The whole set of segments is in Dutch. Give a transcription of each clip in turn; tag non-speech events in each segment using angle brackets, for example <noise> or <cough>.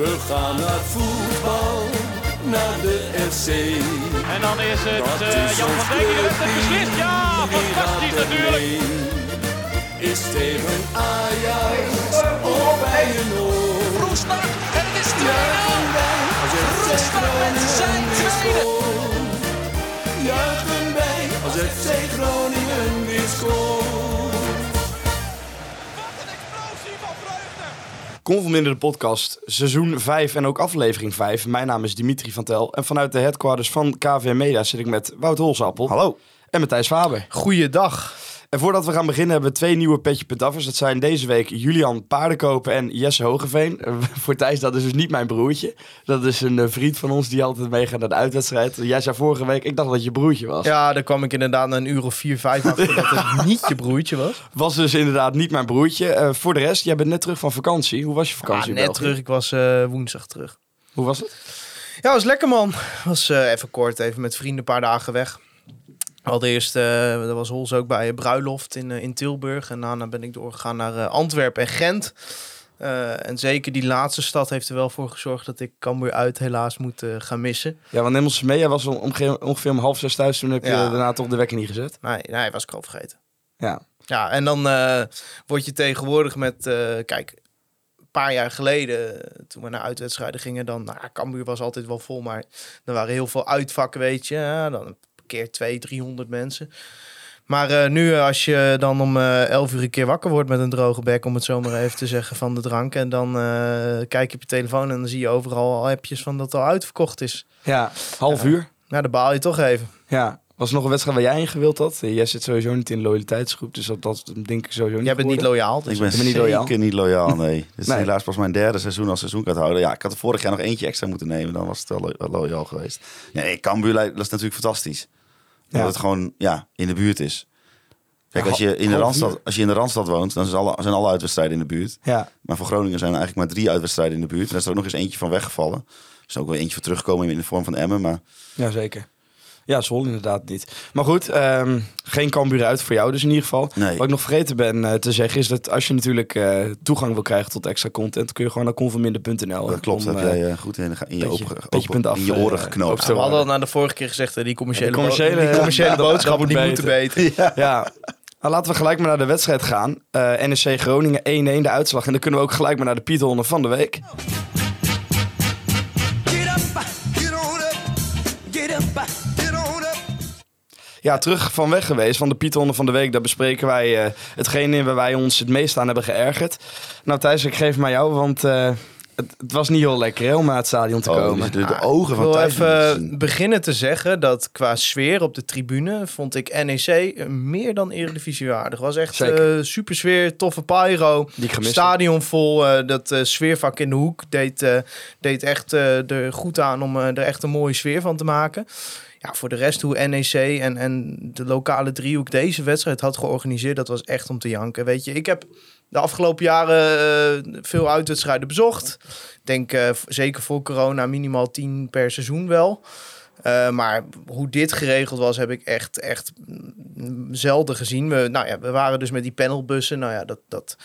We gaan naar voetbal, naar de FC. En dan is het Dat eh, is Jan van Dijk die de wedstrijd beslist. Ja, fantastisch natuurlijk. Is tegen Ajax of bij een oor. Roestak en het is 2-0. Juichen wij als FC Roestak met zijn tweede. Juichen wij als FC Groningen weer scoort. Conforminder de podcast, seizoen 5 en ook aflevering 5. Mijn naam is Dimitri van Tel en vanuit de headquarters van KVM Media zit ik met Wout Holsappel. Hallo. En Matthijs Faber. Goeiedag. En voordat we gaan beginnen hebben we twee nieuwe petje puttaffers. Dat zijn deze week Julian Paardenkopen en Jesse Hogeveen. Eh, Voor Thijs, dat is dus niet mijn broertje. Dat is een eh, vriend van ons die altijd meegaat naar de uitwedstrijd. Jij zei vorige week, ik dacht dat je broertje was. Ja, daar kwam ik inderdaad een uur of vier, vijf achter dat het <laughs> niet je broertje was. Was dus inderdaad niet mijn broertje. Eh, voor de rest, jij bent net terug van vakantie. Hoe was je Ah, vakantie in net België? terug, ik was woensdag terug. Hoe was het? Ja, was lekker man. Was even kort, even met vrienden een paar dagen weg. Allereerst, eh daar was Hols ook bij bruiloft in, eh, in Tilburg. En daarna ben ik doorgegaan naar eh, Antwerpen en Gent. En zeker die laatste stad heeft er wel voor gezorgd dat ik Cambuur uit helaas moet gaan missen. Ja, want neem ons mee. Jij was om- ongeveer, ongeveer om half zes thuis. Toen heb je Ja. daarna toch de wekker niet gezet. Nee, nee, was ik al vergeten. Ja. Ja, en dan word je tegenwoordig met, kijk, een paar jaar geleden, toen we naar uitwedstrijden gingen, dan, nou, Cambuur was altijd wel vol, maar er waren heel veel uitvakken, weet je. Ja, dan keer 200, 300 mensen. Maar eh, nu, eh, als je dan om eh 11 uur een keer wakker wordt met een droge bek, om het zo maar even te zeggen, van de drank. En dan kijk je op je telefoon en dan zie je overal al appjes van dat het al uitverkocht is. Ja, half uur. Nou, dan baal je toch even. Ja. Was er nog een wedstrijd waar jij in gewild had? Jij zit sowieso niet in de loyaliteitsgroep, dus dat, dat denk ik sowieso niet Jij bent niet loyaal. Dus Ik ben Ik ben niet zeker loyaal. niet loyaal, nee. <laughs> Dit is Nee. helaas pas mijn derde seizoen als seizoenkaarthouder. Ja, ik had er vorig jaar nog eentje extra moeten nemen. Dan was het wel, lo- wel loyaal geweest. Nee, Cambuur, dat is natuurlijk fantastisch. Dat Ja. het gewoon ja, in de buurt is. Kijk, als je, in de Randstad, als je in de Randstad woont, dan zijn alle, zijn alle uitwedstrijden in de buurt. Ja, Maar voor Groningen zijn er eigenlijk maar drie uitwedstrijden in de buurt. En daar is er ook nog eens eentje van weggevallen. Er is ook wel eentje voor teruggekomen in de vorm van Emmen. Maar ja, zeker. Ja, Zwolle inderdaad niet. Maar goed, ehm, geen Cambuur uit voor jou dus in ieder geval. Nee. Wat ik nog vergeten ben eh, te zeggen is dat als je natuurlijk eh, toegang wil krijgen tot extra content, kun je gewoon naar conforminder.nl. dat klopt, om, heb jij eh, goed in, in je, open, af, je oren geknoopt. We hadden al naar de vorige keer gezegd, die commerciële, Ja, die commerciële- bo- die commerciële <laughs> dat- dat boodschappen moet die moeten beter. <laughs> Ja. Nou, laten we gelijk maar naar de wedstrijd gaan. Eh NEC Groningen 1-1 de uitslag. En dan kunnen we ook gelijk maar naar de Piethonden van de week. Ja, terug van weg geweest van de Piethonden van de week. Daar bespreken wij eh, hetgene waar wij ons het meest aan hebben geërgerd. Nou Thijs, ik geef maar jou, want eh, het, het was niet heel lekker hè, om naar het stadion te Oh, komen. dus de, de ogen Ik van wil Thijs moeten even zien. beginnen te zeggen dat qua sfeer op de tribune vond ik NEC meer dan eredivisiewaardig. Was echt eh, super sfeer, toffe pyro, Die ik gemist heb. stadion vol. eh, dat eh, sfeervak in de hoek deed, eh, deed echt eh, er goed aan om eh, er echt een mooie sfeer van te maken. Ja, voor de rest hoe NEC en, en de lokale driehoek deze wedstrijd had georganiseerd, dat was echt om te janken. Weet je, ik heb de afgelopen jaren eh, veel uitwedstrijden bezocht. Ik denk eh, zeker voor corona minimaal 10 per seizoen wel. Eh, maar hoe dit geregeld was, heb ik echt, echt mm, zelden gezien. We, nou ja, we waren dus met die panelbussen. Nou ja, dat, dat,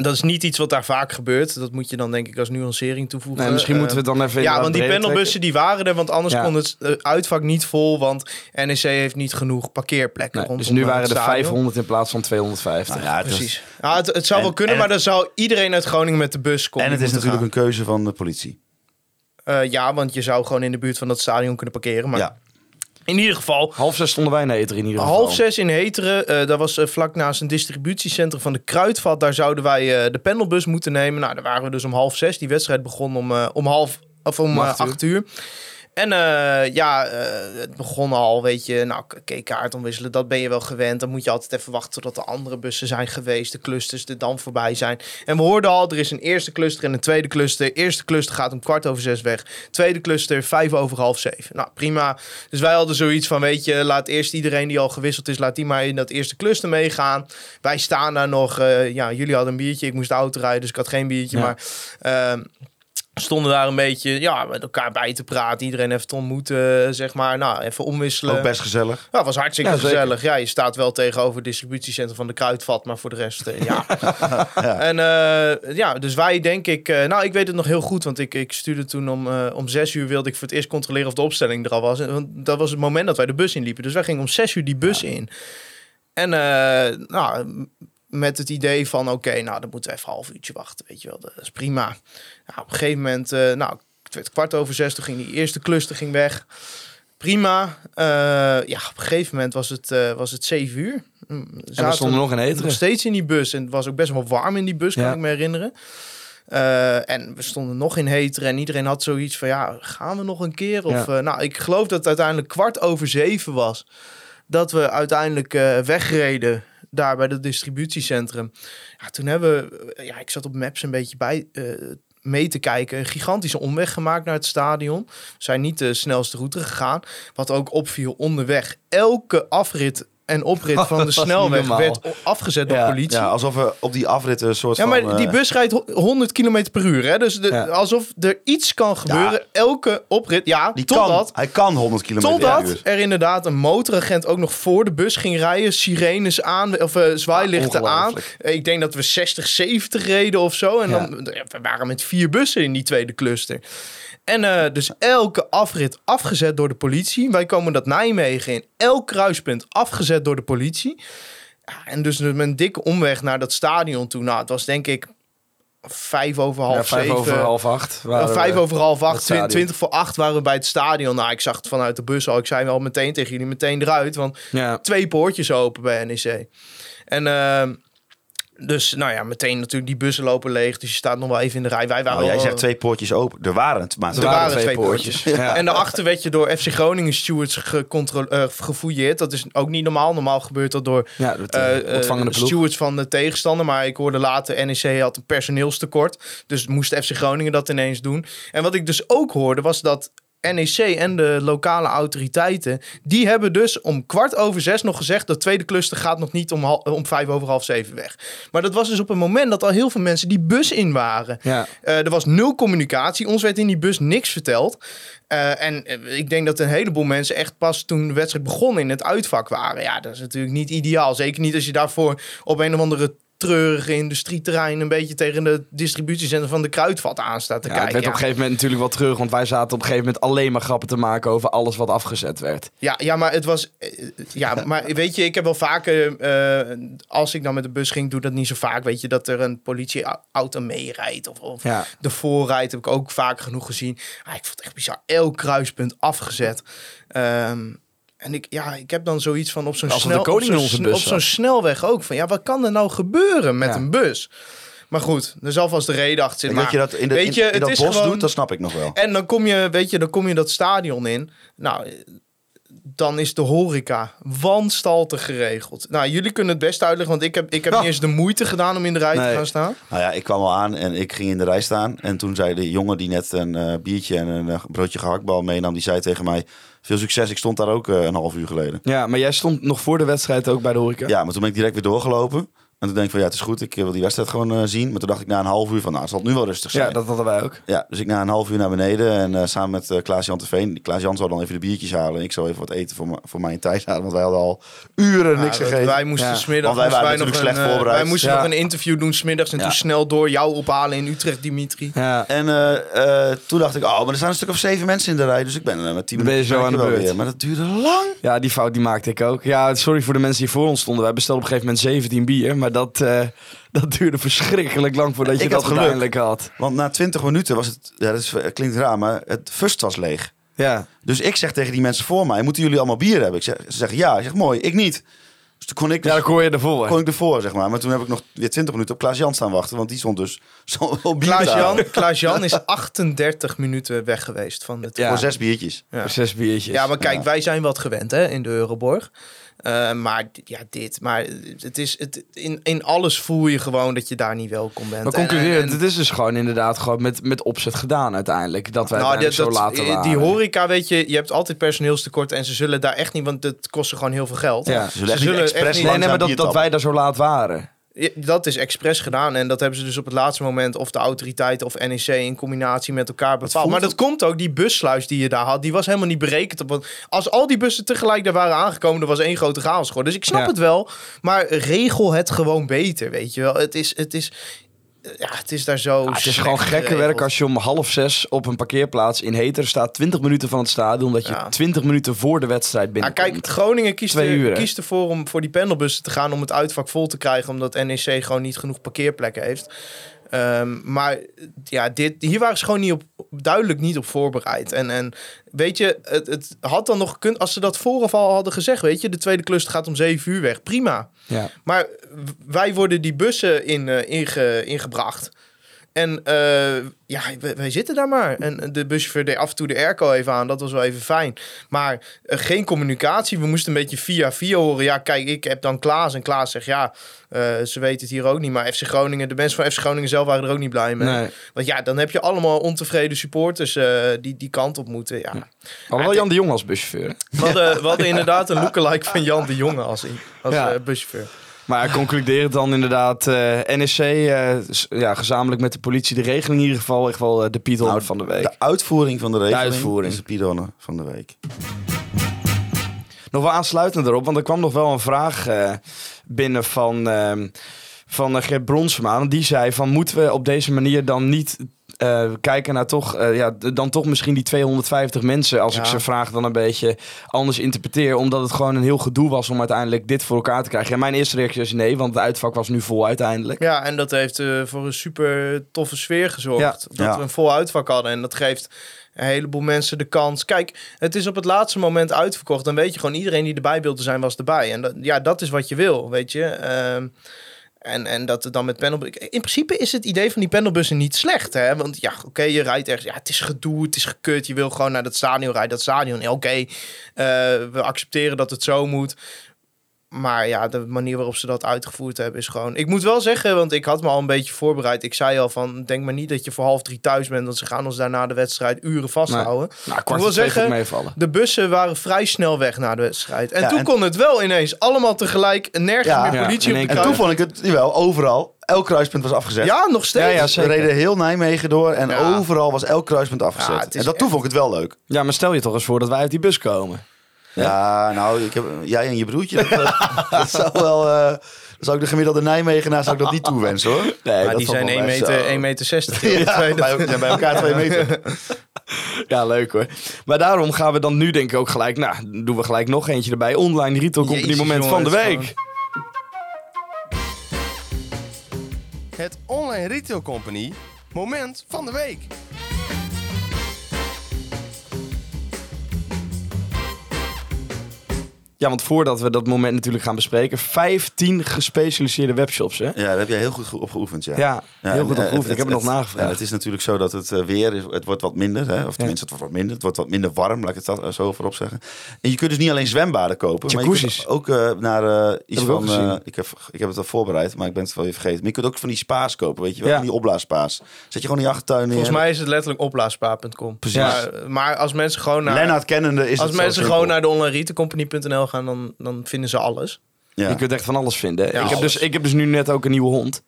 dat is niet iets wat daar vaak gebeurt. Dat moet je dan denk ik als nuancering toevoegen. Nee, misschien Eh, moeten we het dan even ja, want die breder panelbussen die waren er, want anders Ja. kon het eh, uitvak niet vol, want NEC heeft niet genoeg parkeerplekken Nee, rondom dus nu eh, waren er stadion. 500 in plaats van 250. Nou ja, is- Precies. Ja, het, het zou En- wel kunnen, en maar dan zou iedereen uit Groningen met de bus komen. En het is natuurlijk een keuze van de politie. een... ja, want je zou gewoon in de buurt van dat stadion kunnen parkeren. Maar Ja. In ieder geval, Half zes stonden wij in Eter in ieder geval. half zes in Heteren. eh dat was eh, vlak naast een distributiecentrum van de Kruidvat. Daar zouden wij eh, de pendelbus moeten nemen. Nou, daar waren we dus om half zes. Die wedstrijd begon om, om half... Of om Om acht uur. acht uur. En eh, ja, eh, het begon al, weet je, nou, k- kaart omwisselen, dat ben je wel gewend. Dan moet je altijd even wachten tot de andere bussen zijn geweest, de clusters er dan voorbij zijn. En we hoorden al, er is een eerste cluster en een tweede cluster. Eerste cluster gaat om kwart over zes weg. Tweede cluster vijf over half zeven. Nou, prima. Dus wij hadden zoiets van, weet je, laat eerst iedereen die al gewisseld is, laat die maar in dat eerste cluster meegaan. Wij staan daar nog, eh, ja, jullie hadden een biertje, ik moest de auto rijden, dus ik had geen biertje, Ja. maar... stonden daar een beetje ja, met elkaar bij te praten. Iedereen even te ontmoeten, zeg maar. Nou, even omwisselen. Ook best gezellig. Ja, was hartstikke Ja, gezellig. Ja, je staat wel tegenover het distributiecentrum van de Kruidvat, maar voor de rest, eh, <laughs> ja. En eh, ja, dus wij denk ik... eh, nou, ik weet het nog heel goed, want ik, ik stuurde toen om, eh, om zes uur... wilde ik voor het eerst controleren of de opstelling er al was. En, Want dat was het moment dat wij de bus inliepen. Dus wij gingen om zes uur die bus in. En eh, nou, met het idee van, oké, nou, dan moeten we even een half uurtje wachten, weet je wel. Dat is prima. Nou, op een gegeven moment, eh, nou, het werd kwart over zes, toen ging die eerste cluster ging weg. Prima. Eh, ja, op een gegeven moment was het, eh, was het zeven uur. Mm, En we stonden nog in nog Heteren. steeds in die bus. En het was ook best wel warm in die bus, kan Ja. ik me herinneren. En we stonden nog in Heteren en iedereen had zoiets van, ja, gaan we nog een keer? Of, Ja. nou, ik geloof dat het uiteindelijk kwart over zeven was. Dat we uiteindelijk eh, wegreden daar bij het distributiecentrum. Ja, toen hebben we, ja, ik zat op Maps een beetje bij eh, mee te kijken. Een gigantische omweg gemaakt naar het stadion. We zijn niet de snelste route gegaan. Wat ook opviel onderweg. Elke afrit en oprit van <laughs> de snelweg werd afgezet door Ja, politie. Ja, alsof we op die afrit een soort Ja, van... maar die eh, bus rijdt ho- 100 km per uur. Hè? Dus de, Ja. alsof er iets kan gebeuren. Elke oprit. Ja, die kan, totdat, hij kan 100 km per totdat uur. er inderdaad een motoragent ook nog voor de bus ging rijden. Sirenes aan, of eh, zwaailichten aan. Ik denk dat we 60, 70 reden of zo. En Ja. dan, ja, we waren met vier bussen in die tweede cluster. En eh, dus elke afrit afgezet door de politie. Wij komen dat Nijmegen in. Elk kruispunt afgezet door de politie. En dus met een dikke omweg naar dat stadion toe. Nou, het was denk ik vijf over half Ja, vijf zeven. over half acht. Uh, vijf over half acht, stadion. twintig voor acht waren we bij het stadion. Nou, ik zag het vanuit de bus al. Ik zei wel meteen tegen jullie, meteen eruit. Want Ja. twee poortjes open bij NEC. En ehm, dus, nou ja, meteen natuurlijk die bussen lopen leeg. Dus je staat nog wel even in de rij. Wij waren Oh, jij wel- zegt twee poortjes open. Er waren het, maar Er Er waren, waren twee, poortjes. Ja. En daarachter werd je door FC Groningen stewards gecontro- eh, gefouilleerd. Dat is ook niet normaal. Normaal gebeurt dat door ja, dat, ploeg. stewards van de tegenstander. Maar ik hoorde later, NEC had een personeelstekort. Dus moest FC Groningen dat ineens doen. En wat ik dus ook hoorde, was dat NEC en de lokale autoriteiten... die hebben dus om kwart over zes nog gezegd... de tweede cluster gaat nog niet om, hal- om vijf over half zeven weg. Maar dat was dus op een moment dat al heel veel mensen die bus in waren. Ja. Eh, er was nul communicatie. Ons werd in die bus niks verteld. Eh, en eh, ik denk dat een heleboel mensen echt pas toen de wedstrijd begon in het uitvak waren. Ja, dat is natuurlijk niet ideaal. Zeker niet als je daarvoor op een of andere treurige industrieterrein een beetje tegen de distributiecentrum van de kruidvat aan staat te Ja, het kijken. werd Ja. op een gegeven moment natuurlijk wel terug, want wij zaten op een gegeven moment alleen maar grappen te maken over alles wat afgezet werd. Ja, ja, maar het was. eh, Ja, <laughs> maar weet je, ik heb wel vaker. eh, als ik dan met de bus ging, doe dat niet zo vaak. Weet je, dat er een politieauto meerijdt. Of, of Ja. de voorrijdt, heb ik ook vaak genoeg gezien. Ah, ik vond het echt bizar. Elk kruispunt afgezet. Ehm, en ik, ja, ik heb dan zoiets van op zo'n snel, op zo'n onze sn- bus op zo'n zat. snelweg ook. Van ja, wat kan er nou gebeuren met Ja. een bus? Maar goed, er zal vast de reden achter En zitten. dat je Maar dat in, de, weet in, je, in het dat is bos gewoon- doet, dat snap ik nog wel. en dan kom je, weet je, dan kom je dat stadion in. Nou, dan is de horeca wanstaltig geregeld. Nou, jullie kunnen het best uitleggen, want ik heb, ik heb Ja. <laughs> niet eens de moeite gedaan om in de rij te gaan staan. Nou ja, ik kwam al aan en ik ging in de rij staan. En toen zei de jongen die net een eh, biertje en een eh, broodje gehaktbal meenam, die zei tegen mij... Veel succes, ik stond daar ook eh, een half uur geleden. Ja, maar jij stond nog voor de wedstrijd ook bij de horeca. Ja, maar toen ben ik direct weer doorgelopen. En toen denk ik van ja, het is goed, ik wil die wedstrijd gewoon eh, zien. Maar toen dacht ik na een half uur van nou, het zal nu wel rustig zijn. Ja, dat hadden wij ook. Ja, dus ik na een half uur naar beneden en eh, samen met eh, Klaas-Jan Teveen. Klaas-Jan zou dan even de biertjes halen. Ik zou even wat eten voor, voor mij en Thijs halen, want wij hadden al uren niks Ja, gegeten. Wij moesten Ja. smiddags Want wij waren moesten natuurlijk nog slecht een, eh, voorbereid. Wij moesten Ja. nog een interview doen smiddags en Ja. toen snel door jou ophalen in Utrecht, Dimitri. Ja. En eh, eh, toen dacht ik, oh, maar er staan een stuk of zeven mensen in de rij. Dus ik ben eh, met tien minuten zo aan de beurt. weer. Maar dat duurde lang. ja, die fout die maakte ik ook. Ja, sorry voor de mensen die voor ons stonden. Wij bestelden op een gegeven moment 17 bier. Maar dat, eh, dat duurde verschrikkelijk lang voordat je Ik dat uiteindelijk had. Want na 20 minuten was het, ja, dat is, klinkt raar, maar het fust was leeg. Ja. Dus ik zeg tegen die mensen voor mij, moeten jullie allemaal bier hebben? Ik zeg, ze zeggen ja. Ik zeg, mooi, ik niet. Dus toen kon ik, Ja, dan kon je ervoor. kon ik ervoor, zeg maar. Maar toen heb ik nog weer 20 minuten op Klaas-Jan staan wachten. Want die stond dus <laughs> zo op. Klaas-Jan Klaas-Jan is 38 minuten weg geweest van het Ja. Voor zes biertjes. Ja. Voor Zes biertjes. Ja, maar kijk, Ja. wij zijn wat gewend hè, in de Euroborg. Eh, maar ja, dit. Maar het is, het, in, in alles voel je gewoon dat je daar niet welkom bent. Maar En- concluderen, en- het is dus gewoon inderdaad gewoon met, met opzet gedaan uiteindelijk. Dat wij nou, zo dat- later waren. die horeca, weet je, je hebt altijd personeelstekort en ze zullen daar echt niet, want het kost ze gewoon heel veel geld. Ja. Ze zullen echt niet expres echt niet- Nee, nee, maar dat, dat wij daar zo laat waren. Dat is expres gedaan en dat hebben ze dus op het laatste moment of de autoriteiten of NEC in combinatie met elkaar bepaald. Maar dat komt ook, die bussluis die je daar had, die was helemaal niet berekend. Op, wat- als al die bussen tegelijk daar waren aangekomen, er was één grote chaos geworden. Dus ik snap Ja. het wel, maar regel het gewoon beter, weet je wel. Het is, het is, ja, het is daar zo het is gewoon gekke werk als je om half zes op een parkeerplaats in Heteren staat. 20 minuten van het stadion. Dat je Ja. 20 minuten voor de wedstrijd Ja, binnenkomt. kijk, Groningen kiest, er, kiest ervoor om voor die pendelbussen te gaan om het uitvak vol te krijgen, omdat NEC gewoon niet genoeg parkeerplekken heeft. Ehm, maar ja, dit, hier waren ze gewoon niet op, duidelijk niet op voorbereid. En, en weet je, het, het had dan nog gekund als ze dat vooraf al hadden gezegd. Weet je, de tweede cluster gaat om 7 uur weg. Prima. Ja. Maar wij worden die bussen in, eh, inge, ingebracht. En eh, ja, wij, wij zitten daar maar. En de buschauffeur deed af en toe de airco even aan. Dat was wel even fijn. Maar eh, geen communicatie. We moesten een beetje via via horen. Ja, kijk, ik heb dan Klaas. En Klaas zegt, ja, eh, ze weten het hier ook niet. Maar FC Groningen, de mensen van FC Groningen zelf waren er ook niet blij mee. Nee. Want ja, dan heb je allemaal ontevreden supporters die die kant op moeten. Ja. Wel Jan de Jong als buschauffeur. We, hadden, we hadden inderdaad een lookalike van Jan de Jonge als, als Ja. buschauffeur. Maar concludeert dan inderdaad eh, NSC eh, ja, gezamenlijk met de politie de regeling in ieder geval echt wel eh, de Piet Nou, van de week. De uitvoering van de regeling uitvoering. is de Pidonne van de week. Nog wel aansluitend erop, want er kwam nog wel een vraag binnen van, ehm van Gert Bronsma. Die zei van moeten we op deze manier dan niet eh, kijken naar toch, eh, ja, dan toch misschien die 250 mensen, als ik ze vraag dan een beetje anders interpreteer. Omdat het gewoon een heel gedoe was om uiteindelijk dit voor elkaar te krijgen. En mijn eerste reactie is nee, want het uitvak was nu vol uiteindelijk. Ja, en dat heeft eh, voor een super toffe sfeer gezorgd. Ja. Dat Ja. we een vol uitvak hadden. En dat geeft een heleboel mensen de kans. Kijk, het is op het laatste moment uitverkocht. Dan weet je gewoon, iedereen die erbij wilde zijn, was erbij. En dat, ja, dat is wat je wil, weet je. En, en dat dan met panelbussen... In principe is het idee van die panelbussen niet slecht, hè. Want ja, oké, je rijdt ergens... Ja, het is gedoe, het is gekut. Je wil gewoon naar dat stadion rijden. Dat stadion, oké. eh, we accepteren dat het zo moet. Maar ja, de manier waarop ze dat uitgevoerd hebben is gewoon... Ik moet wel zeggen, want ik had me al een beetje voorbereid. Ik zei al van, denk maar niet dat je voor half drie thuis bent. Want ze gaan ons daarna de wedstrijd uren vasthouden. Nou, Ik wil zeggen, meevallen. De bussen waren vrij snel weg na de wedstrijd. En Ja, toen en- kon het wel ineens allemaal tegelijk. Nergens Ja, meer politie op de En toen vond ik het, jawel, overal. Elk kruispunt was afgezet. Ja, nog steeds. Ja, zeker. reden heel Nijmegen door en Ja. overal was elk kruispunt afgezet. En dat toen vond ik het wel leuk. Ja, maar stel je toch eens voor dat wij uit die bus komen. Ja, nou, ik heb, jij en je broertje, dat, dat zou wel... eh, zou ik de gemiddelde Nijmegenaar zou ik dat niet toewensen, hoor. Nee, maar die zijn 1 meter, 1 meter 60. joh. <laughs> Ja, bij, ja, bij elkaar twee <laughs> meter. Ja, leuk hoor. Maar daarom gaan we dan nu denk ik ook gelijk... Nou, doen we gelijk nog eentje erbij. Online Retail Company Jezus, moment jongen, van de week. Het Online Retail Company moment van de week. Ja, want voordat we dat moment natuurlijk gaan bespreken... 15 gespecialiseerde webshops, hè? Ja, daar heb jij heel goed op geoefend, ja. Ja, Ja, heel goed eh, opgeoefend. Ik heb het nog ja, nagevraagd. het is natuurlijk zo dat het eh, weer is, het wordt wat minder, hè? of tenminste het wordt wat minder. Het wordt wat minder warm, laat ik het dat eh, zo voorop zeggen. En je kunt dus niet alleen zwembaden kopen, maar je Jacuzzis. kunt ook eh, naar eh, iets van. gezien. ik, heb, ik heb het al voorbereid, maar ik ben het wel weer vergeten. Maar je kunt ook van die spa's kopen, weet je wel, Ja. van die opblaaspa's. Zet je gewoon in je achtertuin neer. Volgens mij is het letterlijk opblaasbaar.com. Precies. Maar, maar als mensen gewoon naar... Lennart kennende is als mensen gewoon naar de onlineretailcompany.nl gaan, dan, dan vinden ze alles. Ja. Je kunt echt van alles vinden. Ja, ik, heb alles. dus, ik heb dus nu net ook een nieuwe hond.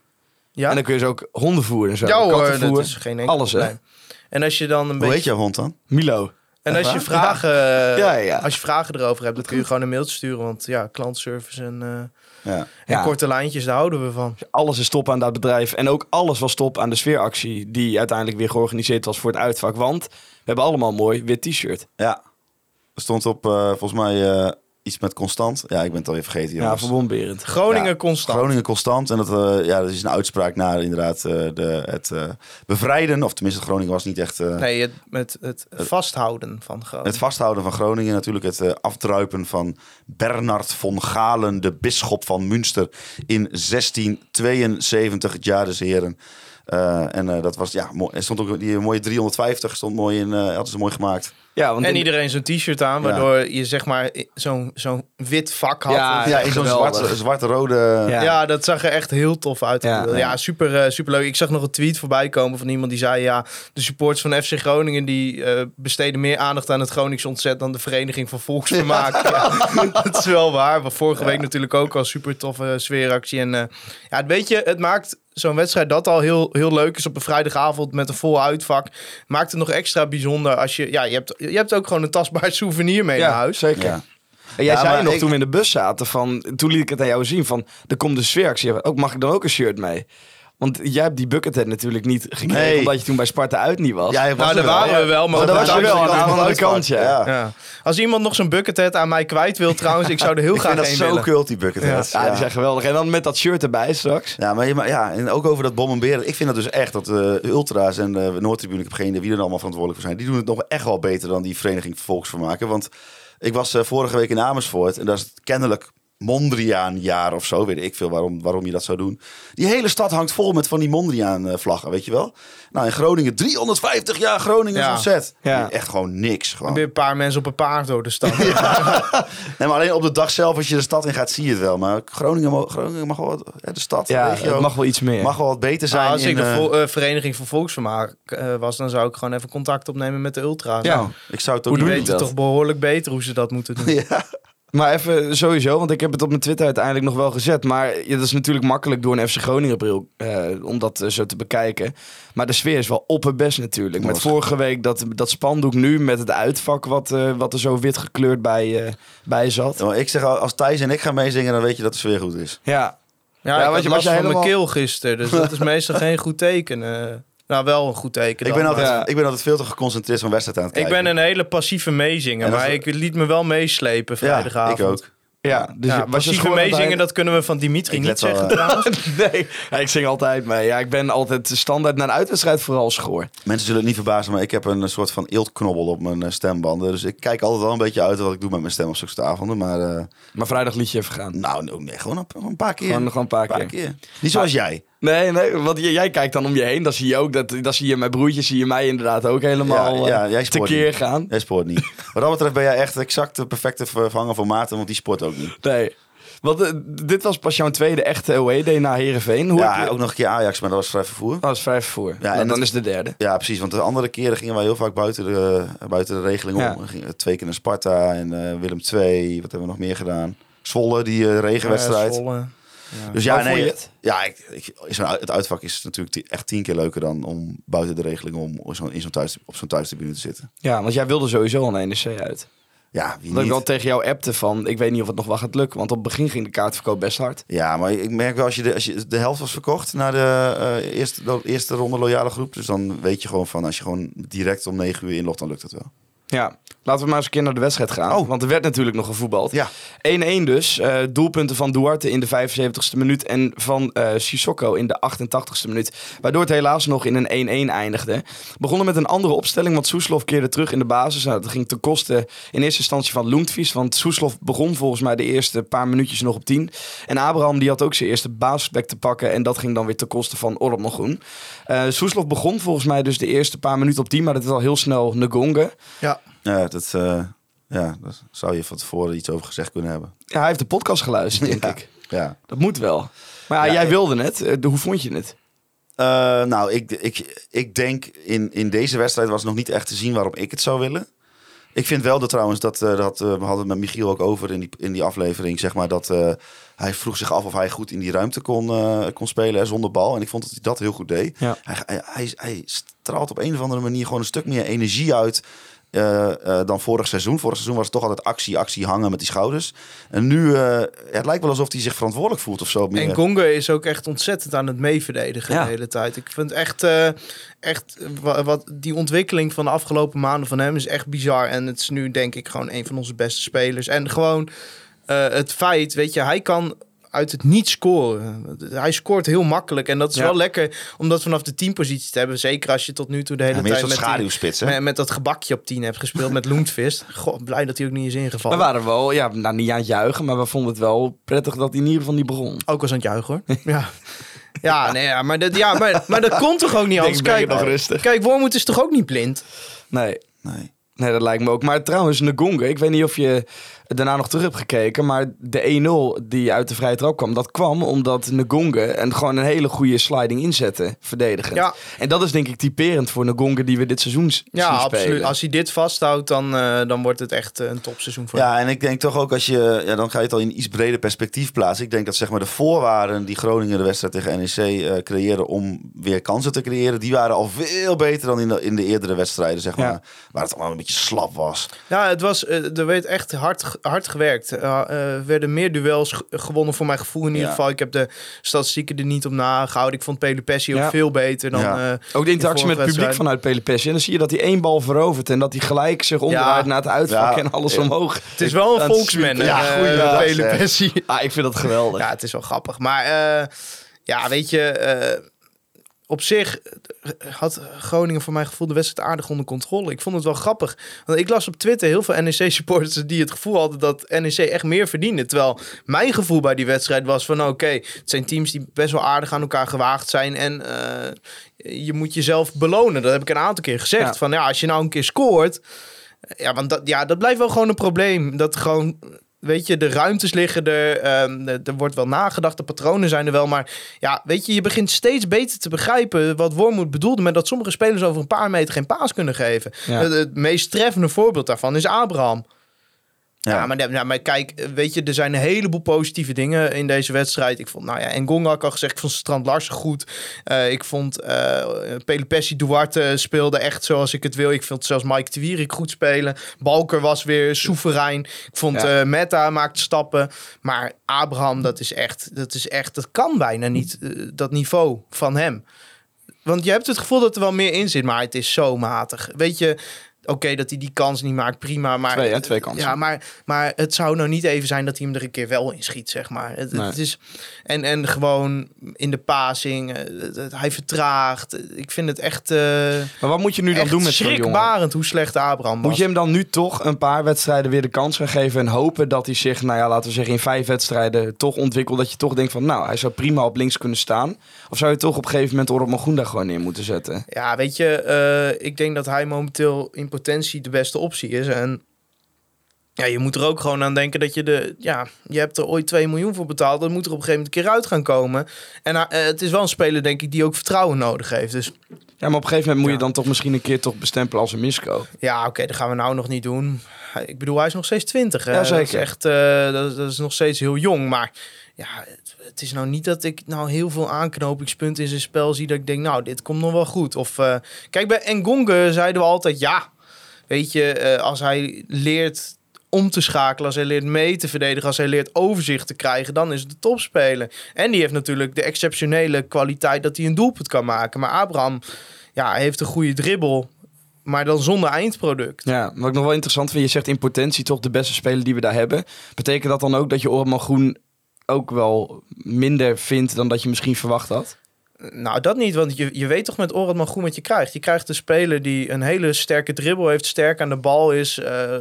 Ja, En dan kun je ze ook hondenvoer en zo. ja hoor, dat is geen enkel Alles, hè? probleem. En als je dan een Hoe beetje... heet jouw hond dan? Milo. En als je, vragen, Ja, ja. als je vragen erover hebt, dan kun je gewoon een mailtje sturen. Want ja, klantservice en, eh, Ja. en Ja. korte lijntjes, daar houden we van. Alles is top aan dat bedrijf. En ook alles was top aan de sfeeractie... die uiteindelijk weer georganiseerd was voor het uitvak. Want we hebben allemaal een mooi wit t-shirt. ja. Er stond op, eh, volgens mij, eh, iets met constant. Ja, ik ben het alweer vergeten, Ja, jongens. verbondberend. Groningen Ja, constant. Groningen constant. En dat, eh, ja, dat is een uitspraak naar inderdaad eh, de, het eh, bevrijden. Of tenminste, Groningen was niet echt... eh, Nee, het, met het vasthouden van Groningen. Het vasthouden van Groningen. Natuurlijk het afdruipen van Bernard von Galen, de bisschop van Münster. In 1672, het jaar des heren. Eh, en eh, dat was, ja, mooi. Er stond ook die mooie 350, stond mooi in, eh hadden ze mooi gemaakt. Ja, want En in- iedereen zo'n t-shirt aan, waardoor je zeg maar zo'n zo'n wit vak had. Ja, Ja, in zo'n zwarte, zwarte-rode... Ja. Ja. dat zag er echt heel tof uit. Ja. Ja, super, eh, super leuk. Ik zag nog een tweet voorbij komen van iemand die zei... ja, de supporters van FC Groningen... die eh, besteden meer aandacht aan het Gronings ontzet... dan de Vereniging van Volksvermaak. Ja. <laughs> dat is wel waar. Maar vorige week natuurlijk ook al super toffe sfeeractie. En eh, ja, weet je, het maakt zo'n wedstrijd dat al heel, heel leuk is... op een vrijdagavond met een vol uitvak. Maakt het nog extra bijzonder als je... Ja, je hebt, je hebt ook gewoon een tastbaar <laughs> souvenir mee naar huis. zeker. Ja. En jij Ja, zei nog ik- toen we in de bus zaten van, toen liet ik het aan jou zien van, er komt de sfeeractie. Ook mag ik dan ook een shirt mee? Want jij hebt die buckethead natuurlijk niet gekregen, Nee. omdat je toen bij Sparta uit niet was. Ja, was Nou, er daar waren wel. we wel, maar daar op was je wel aan de andere kant, ja. ja. Als iemand nog zo'n buckethead aan mij kwijt wil trouwens, ik zou er heel Ik graag vind dat een zo willen. cult, die buckethead. Ja, die zijn geweldig. En dan met dat shirt erbij straks. Ja, maar, maar ja, en ook over dat bombarderen. Ik vind dat dus echt dat eh, de Ultra's en de Noordtribune, ik heb geen idee wie er allemaal verantwoordelijk voor zijn. Die doen het nog echt wel beter dan die Vereniging Volksvermaken. Want ik was eh, vorige week in Amersfoort en daar is het kennelijk Mondriaan jaar of zo. Weet ik veel waarom, waarom je dat zou doen. Die hele stad hangt vol met van die Mondriaan eh, vlaggen, weet je wel. Nou, in Groningen 350 jaar Groningen Ja. ontzet. Ja. Echt gewoon niks. Gewoon. Je een paar mensen op een paard door de stad. <laughs> Nee, maar alleen op de dag zelf, als je de stad in gaat, zie je het wel. Maar Groningen, Groningen mag wel wat, de stad, Ja, de regio, het mag wel iets meer. mag wel wat beter zijn. Nou, als in, ik de eh, eh, Vereniging voor Volksvermaak eh, was, dan zou ik gewoon even contact opnemen met de ultra's. Ja. Nou, ik zou het ook die weten toch behoorlijk beter hoe ze dat moeten doen. <laughs> Ja. Maar even sowieso, want ik heb het op mijn Twitter uiteindelijk nog wel gezet. Maar ja, dat is natuurlijk makkelijk door een FC Groningen bril eh, om dat eh, zo te bekijken. Maar de sfeer is wel opperbest natuurlijk. Met vorige week dat, dat spandoek nu met het uitvak wat, eh, wat er zo wit gekleurd bij, eh, bij zat. Ja, maar Ik zeg, al, als Thijs en ik gaan meezingen, dan weet je dat de sfeer goed is. Ja, Ja, Ja, ik want had je- last was je van mijn helemaal- keel gisteren, dus dat is <laughs> meestal geen goed teken. Nou, wel een goed teken Ik dan, ben, altijd, maar- Ja. ik ben altijd veel te geconcentreerd van wedstrijd aan het Ik kijken. ben een hele passieve meezinger, maar ik liet me wel meeslepen Ja, vrijdagavond. ik ook. ja. Dus Ja, was je meezingen, dat kunnen we van Dimitri Ik niet zeggen eh, trouwens. <laughs> Nee, ja, ik zing altijd mee. Ja, ik ben altijd standaard naar een uitwedstrijd vooral schoor. Mensen zullen het niet verbazen, maar ik heb een soort van eeltknobbel op mijn eh, stembanden. Dus ik kijk altijd wel een beetje uit wat ik doe met mijn stem op zulke avonden. Maar eh, Maar vrijdag liet je even gaan. nou, no, nee, gewoon een, gewoon een paar keer. Gewoon, gewoon een paar paar keer. keer. Niet zoals jij. Nee, nee, want jij kijkt dan om je heen. Dan zie je ook, dat, dan zie je mijn broertje, zie je mij inderdaad ook helemaal Ja, ja, eh, tekeer niet. gaan. Jij spoort niet. Wat dat betreft ben jij echt exact de perfecte vervanger voor Maarten, want die sport ook niet. Nee. Want eh, dit was pas jouw tweede echte away-day na Herenveen. Hoe heb Ja, je- ook nog een keer Ajax, maar dat was vrij vervoer. Dat was vijf voor. Ja, en en dan dat- is de derde. Ja, precies. Want de andere keren gingen wij heel vaak buiten de, buiten de regeling om. Ja. We gingen twee keer naar Sparta en eh, Willem II. Wat hebben we nog meer gedaan? Zwolle, die regenwedstrijd. Eh, Zwolle. Dus ja, Hoe nee. je het? Ja, ik, het uitvak is natuurlijk echt tien keer leuker dan om buiten de regeling om op zo'n in zo'n thuis, op zo'n thuistribune te zitten. Ja, want jij wilde sowieso al een NEC uit. Ja, wie Dat ik wel tegen jou appte van, ik weet niet of het nog wel gaat lukken. Want op het begin ging de kaartverkoop best hard. Ja, maar ik merk wel als je de, als je de helft was verkocht naar de, eh, eerste, de eerste ronde loyale groep. Dus dan weet je gewoon van als je gewoon direct om negen uur inlogt, dan lukt het wel. Ja, laten we maar eens een keer naar de wedstrijd gaan. Oh. Want er werd natuurlijk nog gevoetbald. Ja, 1-1 dus. Eh, doelpunten van Duarte in de 75ste minuut en van eh Sissoko in de 88ste minuut. Waardoor het helaas nog in een 1-1 eindigde. Begonnen met een andere opstelling, want Soeslof keerde terug in de basis. Nou, dat ging ten koste in eerste instantie van Loentvies. Want Soeslof begon volgens mij de eerste paar minuutjes nog op 10. En Abraham die had ook zijn eerste basisplek te pakken. En dat ging dan weer ten koste van Ormogoen. Eh Soeslof begon volgens mij dus de eerste paar minuten op 10. Maar dat is al heel snel Ngonga. Ja, ja, dat, eh, ja, daar zou je van tevoren iets over gezegd kunnen hebben. Ja, hij heeft de podcast geluisterd, denk Ja. ik. Ja. Dat moet wel. Maar ja, jij wilde het. Eh, hoe vond je het? Eh, nou, ik, ik, ik denk in, in deze wedstrijd was nog niet echt te zien waarom ik het zou willen. Ik vind wel dat trouwens, dat, dat we hadden het met Michiel ook over in die, in die aflevering, zeg maar, dat hij vroeg zich af of hij goed in die ruimte kon, kon spelen hè, zonder bal. En ik vond dat hij dat heel goed deed. Ja. Hij, hij, hij, hij straalt op een of andere manier gewoon een stuk meer energie uit eh, eh, dan vorig seizoen. Vorig seizoen was het toch altijd actie, actie, hangen met die schouders. En nu, eh, het lijkt wel alsof hij zich verantwoordelijk voelt of zo. Meer. En Gonga is ook echt ontzettend aan het meeverdedigen Ja. de hele tijd. Ik vind echt, echt wa- wat, die ontwikkeling van de afgelopen maanden van hem is echt bizar. En het is nu denk ik gewoon een van onze beste spelers. En gewoon het feit, weet je, hij kan uit het niet scoren. Hij scoort heel makkelijk. En dat is Ja. wel lekker om dat vanaf de teampositie te hebben. Zeker als je tot nu toe de hele Ja, tijd met, die- met, met dat gebakje op 10 hebt gespeeld met Loentvist. <laughs> Goh, blij dat hij ook niet is We ingevallen. waren wel, ja, nou niet aan het juichen, maar we vonden het wel prettig dat hij in ieder geval niet begon. Ook was aan het juichen hoor. <laughs> ja. Ja, nee, ja, maar, dat, ja maar, maar dat komt toch ook niet anders? Kijk, nog rustig. kijk, Wormoed is toch ook niet blind? Nee. Nee. Nee, dat lijkt me ook. Maar trouwens, Ngonga, ik weet niet of je daarna nog terug hebt gekeken, maar de 1-0 die uit de vrije trap kwam, dat kwam omdat Ngonga en gewoon een hele goede sliding inzette, verdedigend. Ja. En dat is denk ik typerend voor Ngonga die we dit seizoen Ja, zien absoluut. spelen. Als hij dit vasthoudt, dan, eh, dan wordt het echt eh, een topseizoen voor hem. Ja, en ik denk toch ook als je, ja, dan ga je het al in iets breder perspectief plaatsen. Ik denk dat zeg maar de voorwaarden die Groningen de wedstrijd tegen NEC eh creëren om weer kansen te creëren, die waren al veel beter dan in de, in de eerdere wedstrijden, zeg maar. Ja. Waar het allemaal een beetje slap was. Ja, het was, er werd echt hard, hard gewerkt. Eh, Er werden meer duels ge- gewonnen voor mijn gevoel in ieder Ja. geval. Ik heb de statistieken er niet op nagehouden. Ik vond Pelupessi ook veel beter dan... Ja. eh, Ook de interactie met het publiek vanuit Pelipessi. En dan zie je dat hij één bal verovert en dat hij gelijk zich omdraait Ja. naar het uitvak Ja. en alles Ja. omhoog. het is wel een volksman, ja, goeie Pelupessi. Ah, ik vind dat geweldig. Ja, het is wel grappig. Maar eh, ja, weet je, eh, op zich eh, had Groningen voor mijn gevoel de wedstrijd aardig onder controle. Ik vond het wel grappig. Want ik las op Twitter heel veel NEC-supporters die het gevoel hadden dat NEC echt meer verdiende. Terwijl mijn gevoel bij die wedstrijd was van oké, het zijn teams die best wel aardig aan elkaar gewaagd zijn. En eh, je moet jezelf belonen. Dat heb ik een aantal keer gezegd. Ja. Van ja, als je nou een keer scoort. Ja, want dat, ja, dat blijft wel gewoon een probleem. Dat gewoon, weet je, de ruimtes liggen er. ehm, er er wordt wel nagedacht, de patronen zijn er wel. Maar ja, weet je, je begint steeds beter te begrijpen wat Wormoed bedoelde... met dat sommige spelers over een paar meter geen paas kunnen geven. Ja. Het, het meest treffende voorbeeld daarvan is Abraham. Ja, Ja. maar, maar kijk, weet je, er zijn een heleboel positieve dingen in deze wedstrijd. Ik vond, nou ja, en Gonga had al gezegd, ik vond Strand Larsen goed. Eh, ik vond uh, Duarte speelde echt zoals ik het wil. Ik vond zelfs Mike de Wierik goed spelen. Balker was weer soeverein. Ik vond Ja. eh, Meta maakte stappen. Maar Abraham, dat is echt, dat is echt, dat kan bijna niet, dat niveau van hem. Want je hebt het gevoel dat er wel meer in zit, maar het is zo matig. Weet je, oké dat hij die kans niet maakt, prima. Maar, Twee, hè? Twee kansen. Ja, maar, maar het zou nou niet even zijn dat hij hem er een keer wel in schiet, zeg maar. Het, Nee. het is, en, en gewoon in de passing, eh, het- het- hij vertraagt. Ik vind het echt, eh Maar wat moet je nu dan doen met zo'n jongen? schrikbarend hoe slecht Abraham was. Moet je hem dan nu toch een paar wedstrijden weer de kans gaan geven en hopen dat hij zich, nou ja, laten we zeggen in vijf wedstrijden toch ontwikkelt dat je toch denkt van, nou, hij zou prima op links kunnen staan? Of zou je toch op een gegeven moment Orop Magunda gewoon neer moeten zetten? Ja, weet je, eh, ik denk dat hij momenteel in potentie de beste optie is. En ja, je moet er ook gewoon aan denken dat je de... Ja, je hebt er ooit 2 miljoen voor betaald. Dat moet er op een gegeven moment een keer uit gaan komen. En eh, het is wel een speler, denk ik, die ook vertrouwen nodig heeft. Dus Ja, maar op een gegeven moment moet je dan toch misschien een keer toch bestempelen als een misco. ja, oké, dat gaan we nou nog niet doen. Ik bedoel, hij is nog steeds 20. Hè? Ja, zeker. Dat is echt, eh, dat, is- dat is nog steeds heel jong. Maar ja, het, het is nou niet dat ik nou heel veel aanknopingspunten in zijn spel zie. Dat ik denk, nou, dit komt nog wel goed. Of eh, kijk, bij Engonge zeiden we altijd, ja, weet je, eh, als hij leert om te schakelen, als hij leert mee te verdedigen, als hij leert overzicht te krijgen, dan is het de topspeler. En die heeft natuurlijk de exceptionele kwaliteit dat hij een doelpunt kan maken. Maar Abraham, ja, heeft een goede dribbel, maar dan zonder eindproduct. Ja, wat ik nog wel interessant vind, je zegt in potentie toch de beste speler die we daar hebben. Betekent dat dan ook dat je Orman Groen ook wel minder vindt dan dat je misschien verwacht had? Nou, dat niet, want je, je weet toch met Orad goed wat je krijgt. Je krijgt een speler die een hele sterke dribbel heeft, sterk aan de bal is, eh,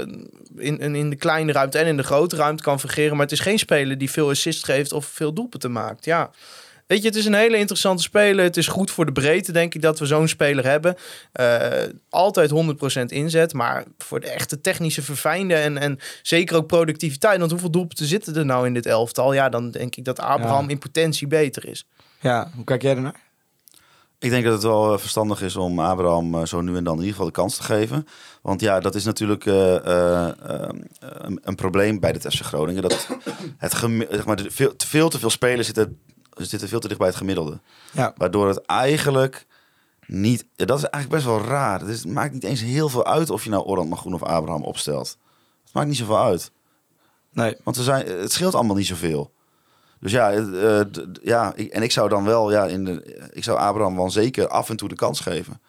in, in, in de kleine ruimte en in de grote ruimte kan fungeren. Maar het is geen speler die veel assist geeft of veel doelpunten maakt. Ja. Weet je, het is een hele interessante speler. Het is goed voor de breedte, denk ik, dat we zo'n speler hebben. Eh, altijd 100% inzet, maar voor de echte technische verfijnde en, en zeker ook productiviteit. Want hoeveel doelpunten zitten er nou in dit elftal? Ja, dan denk ik dat Abraham Ja. in potentie beter is. Ja, hoe kijk jij ernaar? Ik denk dat het wel eh, verstandig is om Abraham eh, zo nu en dan in ieder geval de kans te geven. Want ja, dat is natuurlijk eh, een, een probleem bij de FC Groningen. Dat <coughs> het zeg maar, veel, te veel te veel spelers zitten, zitten veel te dicht bij het gemiddelde. Ja. Waardoor het eigenlijk niet... Dat is eigenlijk best wel raar. Het, is- het maakt niet eens heel veel uit of je nou Orland Magroen of Abraham opstelt. Het maakt niet zoveel uit. Nee. Want ze zijn, het scheelt allemaal niet zoveel. Dus ja, eh, ja ik, en ik zou dan wel, ja, in de, ik zou Abraham wel zeker af en toe de kans geven.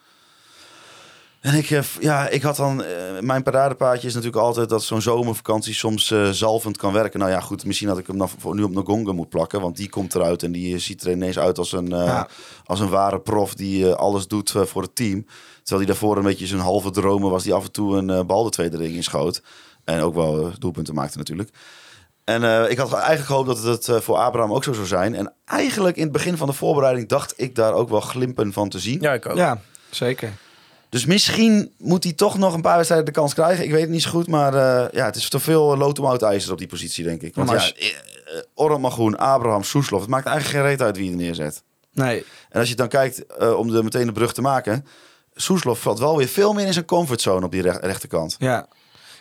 En ik, eh, ja, ik had dan, eh, mijn paradepaadje is natuurlijk altijd dat zo'n zomervakantie soms zalvend kan werken. Nou ja, goed, misschien dat ik hem dan voor, nu op Ngonga moet plakken, want die komt eruit en die ziet er ineens uit als een, Ja. als een ware prof die alles doet voor het team. Terwijl hij daarvoor een beetje zijn halve dromen was die af en toe een bal de tweede ring inschoot. En ook wel doelpunten maakte natuurlijk. En eh, ik had eigenlijk gehoopt dat het eh, voor Abraham ook zo zou zijn. En eigenlijk in het begin van de voorbereiding dacht ik daar ook wel glimpen van te zien. Ja, ik ook. Ja, zeker. Dus misschien moet hij toch nog een paar wedstrijden de kans krijgen. Ik weet het niet zo goed, maar eh, ja, het is te veel lood ijzer op die positie, denk ik. Want Maar ja, als- Orhan Magoen, Abraham, Soeslof, het maakt eigenlijk geen reet uit wie je er neerzet. Nee, En als je dan kijkt, eh, om er meteen de brug te maken... Soeslof valt wel weer veel meer in zijn comfortzone op die rech- rechterkant. ja.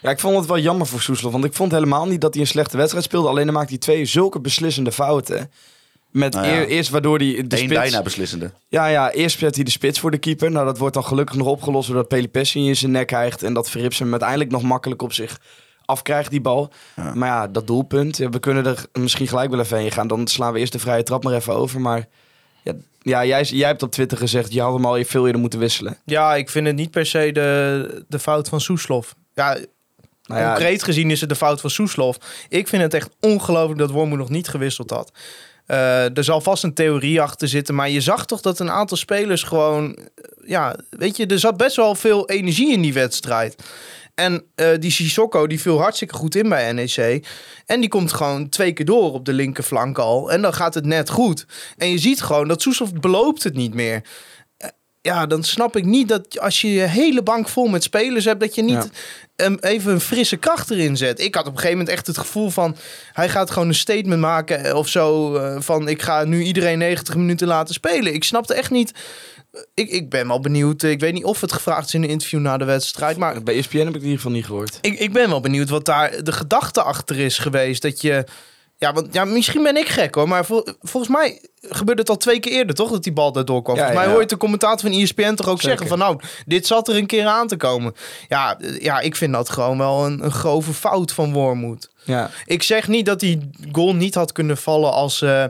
Ja, ik vond het wel jammer voor Soeslof. Want ik vond helemaal niet dat hij een slechte wedstrijd speelde. Alleen dan maakte hij twee zulke beslissende fouten. Met Nou ja. eer- eerst waardoor hij de Eén spits... bijna beslissende. Ja, ja, eerst zet hij de spits voor de keeper. Nou, dat wordt dan gelukkig nog opgelost doordat Pelipessi in zijn nek hijgt. En dat Verrips hem uiteindelijk nog makkelijk op zich afkrijgt, die bal. Ja. Maar ja, dat doelpunt, ja, we kunnen er misschien gelijk wel even heen gaan. Dan slaan we eerst de vrije trap maar even over. Maar ja, ja jij, jij hebt op Twitter gezegd, je had hem al veel eerder moeten wisselen. Ja, ik vind het niet per se de, de fout van Soeslof. Ja, Nou concreet gezien is het de fout van Soeslof. Ik vind het echt ongelooflijk dat Wormoed nog niet gewisseld had. Eh, er zal vast een theorie achter zitten, maar je zag toch dat een aantal spelers gewoon... eh, Ja, weet je, er zat best wel veel energie in die wedstrijd. En eh, die Sissoko, die viel hartstikke goed in bij NEC. En die komt gewoon twee keer door op de linkerflank al. En dan gaat het net goed. En je ziet gewoon dat Soeslof beloopt het niet meer. Eh, Ja, dan snap ik niet dat als je je hele bank vol met spelers hebt... dat je niet Ja. even een frisse kracht erin zet. Ik had op een gegeven moment echt het gevoel van... hij gaat gewoon een statement maken eh, of zo... eh, van ik ga nu iedereen 90 minuten laten spelen. Ik snapte echt niet... Ik, ik ben wel benieuwd. eh, Ik weet niet of het gevraagd is in een interview na de wedstrijd. Maar bij ESPN heb ik het in ieder geval niet gehoord. ik, ik ben wel benieuwd wat daar de gedachte achter is geweest. Dat je. Ja, want ja, misschien ben ik gek hoor. Maar vol- volgens mij gebeurde het al twee keer eerder, toch? Dat die bal daardoor kwam. Ja, volgens mij ja. hoor je de commentator van ESPN toch ook Zeker. zeggen van... nou, dit zat er een keer aan te komen. Ja, ja ik vind dat gewoon wel een, een grove fout van Wormoed. Ja, Ik zeg niet dat die goal niet had kunnen vallen als... eh,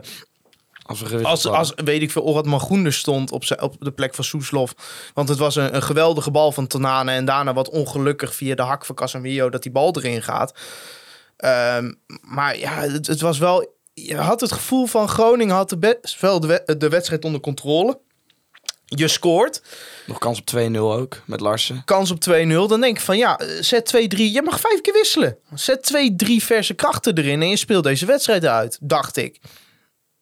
als als, als weet ik veel, Orad Magoender stond op, zijn- op de plek van Soeslof. Want het was een, een geweldige bal van Tonane. En daarna wat ongelukkig via de hak van Casemiro dat die bal erin gaat. Ehm, maar ja, het, het was wel... Je had het gevoel van Groningen had de best wel de, we- de wedstrijd onder controle. Je scoort. Nog kans op 2-0 ook, met Larsen. Kans op 2-0. Dan denk ik van ja, eh, zet 2-3. Je mag vijf keer wisselen. Zet 2-3 verse krachten erin en je speelt deze wedstrijd uit. Dacht ik.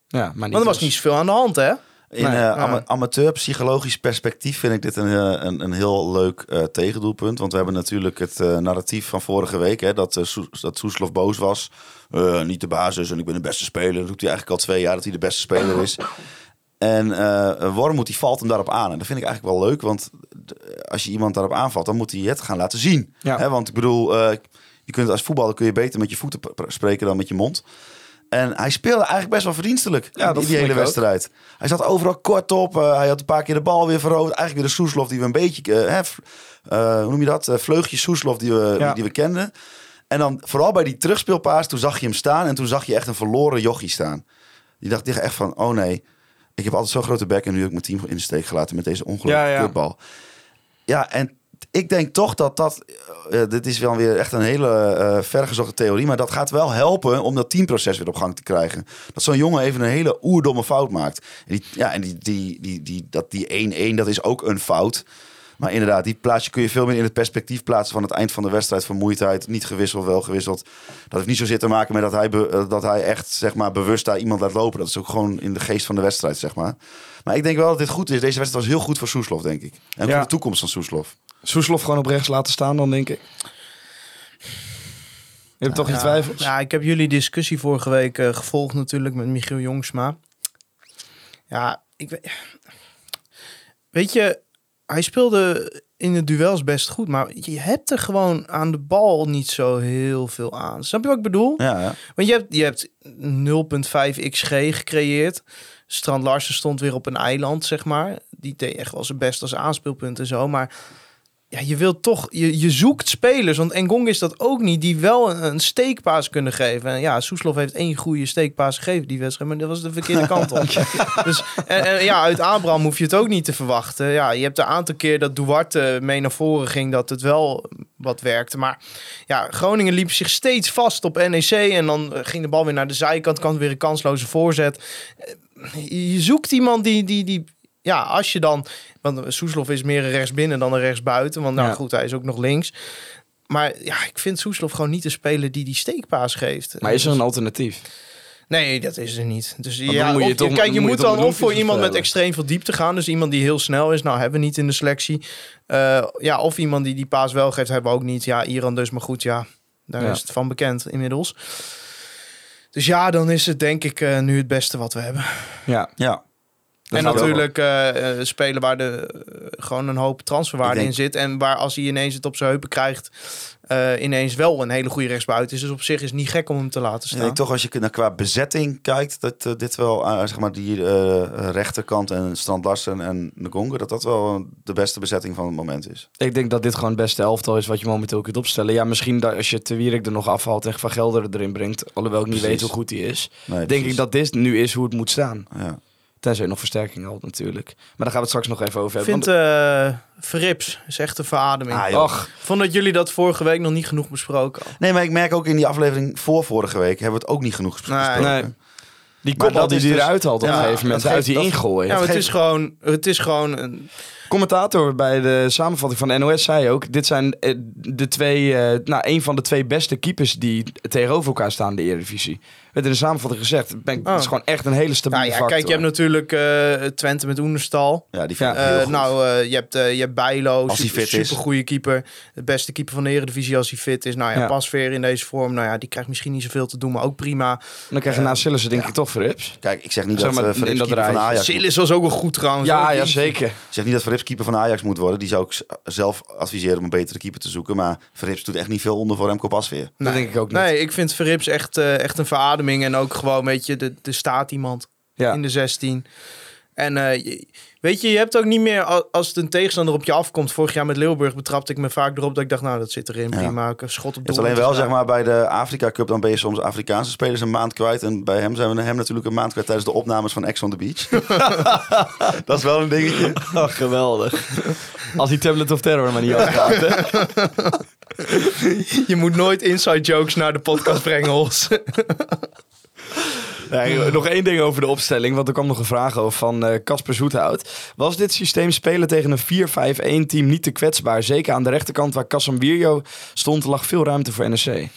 Ja, maar niet Want er was als- niet zoveel aan de hand, hè? In Nee, ama- amateur-psychologisch perspectief vind ik dit een, eh, een, een heel leuk eh, tegendoelpunt. Want we hebben natuurlijk het narratief van vorige week, hè, dat, dat Soeslof boos was. Niet de basis en ik ben de beste speler. Dat doet hij eigenlijk al twee jaar dat hij de beste speler is. En eh Wormoed die valt hem daarop aan. En dat vind ik eigenlijk wel leuk, want als je iemand daarop aanvalt, dan moet hij het gaan laten zien. Ja. Hè, want ik bedoel, je kunt als voetballer kun je beter met je voeten pr- pr- spreken dan met je mond. En hij speelde eigenlijk best wel verdienstelijk Ja, die hele ook. wedstrijd. Hij zat overal kort op. eh, hij had een paar keer de bal weer veroverd. Eigenlijk weer de Soeslof die we een beetje... eh, eh, hoe noem je dat? Vleugjes Soeslof die we, Ja. die we kenden. En dan vooral bij die terugspeelpaas, toen zag je hem staan. En toen zag je echt een verloren jochie staan. Die dacht echt van, oh nee. Ik heb altijd zo'n grote bek en nu heb ik mijn team in de steek gelaten met deze ongelukkige Ja, ja. kutbal. Ja, en ik denk toch dat dat... eh, dit is wel weer echt een hele eh vergezochte theorie. Maar dat gaat wel helpen om dat teamproces weer op gang te krijgen. Dat zo'n jongen even een hele oerdomme fout maakt. En, die, ja, en die, die, die, die, dat die 1-1, dat is ook een fout. Maar inderdaad, die plaatsje kun je veel meer in het perspectief plaatsen van het eind van de wedstrijd. Vermoeidheid, niet gewisseld, wel gewisseld. Dat heeft niet zozeer te maken met dat hij, be- eh, dat hij echt zeg maar, bewust daar iemand laat lopen. Dat is ook gewoon in de geest van de wedstrijd, zeg maar. Maar ik denk wel dat dit goed is. Deze wedstrijd was heel goed voor Soeslof, denk ik. En Ja. voor de toekomst van Soeslof. Soeslof gewoon op rechts laten staan dan, denk ik. Je hebt toch je twijfels? Ja, ik heb jullie discussie vorige week eh, gevolgd natuurlijk met Michiel Jongsma. Ja, ik weet... Weet je, hij speelde in de duels best goed, maar je hebt er gewoon aan de bal niet zo heel veel aan. Snap je wat ik bedoel? Ja, ja. Want je hebt, je hebt 0.5 XG gecreëerd. Strand Larsen stond weer op een eiland, zeg maar. Die deed echt wel zijn best als aanspeelpunt en zo. Maar ja, je wilt toch, je, je zoekt spelers. Want Engong is dat ook niet, die wel een, een steekpaas kunnen geven. En ja, Soeslof heeft één goede steekpaas gegeven die wedstrijd. Maar dat was de verkeerde <laughs> kant op. dus en, en ja, uit Abraham hoef je het ook niet te verwachten. Ja, je hebt een aantal keer dat Duarte mee naar voren ging, dat het wel wat werkte. Maar ja, Groningen liep zich steeds vast op NEC. En dan ging de bal weer naar de zijkant. Kan weer een kansloze voorzet. Eh, Je zoekt iemand die, die, die ja, als je dan... Want Soeslof is meer een rechtsbinnen dan een rechtsbuiten. Want nou Ja. goed, hij is ook nog links. Maar ja, ik vind Soeslof gewoon niet de speler die die steekpaas geeft. Maar is er een alternatief? Nee, dat is er niet. Dus dan ja, moet je of- toch- kijk, je moet je dan of voor iemand met extreem veel diepte gaan. Dus iemand die heel snel is. Nou, hebben we niet in de selectie. Eh, ja, of iemand die die paas wel geeft, hebben we ook niet. Ja, Iran dus, maar goed, ja, daar Ja. is het van bekend inmiddels. Dus ja, dan is het denk ik eh, nu het beste wat we hebben. Ja. Ja. En natuurlijk eh, eh, spelen waar de, eh, gewoon een hoop transferwaarde denk- in zit. En waar als hij ineens het op zijn heupen krijgt, eh, ineens wel een hele goede rechtsbuiten is. Dus op zich is het niet gek om hem te laten Ik staan. denk toch als je naar qua bezetting kijkt, dat dit wel, zeg maar, die rechterkant en Strand Larsen en Ngonga, dat dat wel de beste bezetting van het moment is. Ik denk dat dit gewoon het beste elftal is wat je momenteel kunt opstellen. Ja, misschien dat als je Te Wierik er nog afhaalt en Van Gelder erin brengt, alhoewel ik niet Precies. weet hoe goed hij is, Nee, denk precies. ik dat dit nu is hoe het moet staan. Ja. Tenzij je nog versterking had natuurlijk. Maar daar gaan we het straks nog even over Ik hebben. vind eh Verrips is echt een verademing. Ah, Ik. Och, vond dat jullie dat vorige week nog niet genoeg besproken hadden. Nee, maar ik merk ook in die aflevering voor vorige week hebben we het ook niet genoeg Nee. besproken. nee. Die Maar kopbal dat die hij dus- eruit haalt op Ja, een gegeven moment uit die ingooien. Ja, het geeft- is gewoon, het is gewoon een, Commentator bij de samenvatting van de NOS zei ook: dit zijn eh, de twee, eh, nou, een van de twee beste keepers die tegenover elkaar staan in de Eredivisie. Werd in de samenvatting gezegd. Ben, Oh. Het is gewoon echt een hele stabiele Nou ja, factor. kijk, je hebt natuurlijk eh, Twente met Oenerstal. Ja, die vind ik Eh, heel goed. nou, eh, je hebt, je hebt Bijlo, Als hij fit is. super goede keeper. De beste keeper van de Eredivisie als hij fit is. Nou ja, Ja. Pasveer in deze vorm. Nou ja, die krijgt misschien niet zoveel te doen, maar ook prima. Dan krijg je na Sillissen denk ik toch Verrips. Kijk, ik zeg niet Zeg dat maar, uh, in dat van. Ajax... Silis was ook wel goed trouwens. Ja, ja, zeker. Ik zeg niet dat Verrips keeper van Ajax moet worden. Die zou ik zelf adviseren om een betere keeper te zoeken. Maar Verrips doet echt niet veel onder voor Remco Pasveer. Dat denk ik ook niet. Nee, ik vind Verrips echt, eh, echt een verademing. En ook gewoon, weet je, de, de staat iemand Ja. in de 16. En eh, weet je, je hebt ook niet meer, al- als het een tegenstander op je afkomt. Vorig jaar met Leeuwburg betrapte ik me vaak erop dat ik dacht, nou, dat zit erin. Ja. Prima, schot op Het is doel. alleen Het wel, is zeg maar, bij de Afrika Cup, dan ben je soms Afrikaanse spelers een maand kwijt. En bij hem zijn we hem natuurlijk een maand kwijt tijdens de opnames van Ex on the Beach. <laughs> <laughs> dat is wel een dingetje. Oh, geweldig. Als die Tablet of Terror maar niet afgaat. hè? <laughs> Je moet nooit inside jokes naar de podcast brengen, Hols. Nee, nog één ding over de opstelling, want er kwam nog een vraag over van eh, Casper Zoethout. Was dit systeem spelen tegen een 4-5-1 team niet te kwetsbaar? Zeker aan de rechterkant waar Casan Wierjo stond, lag veel ruimte voor NEC.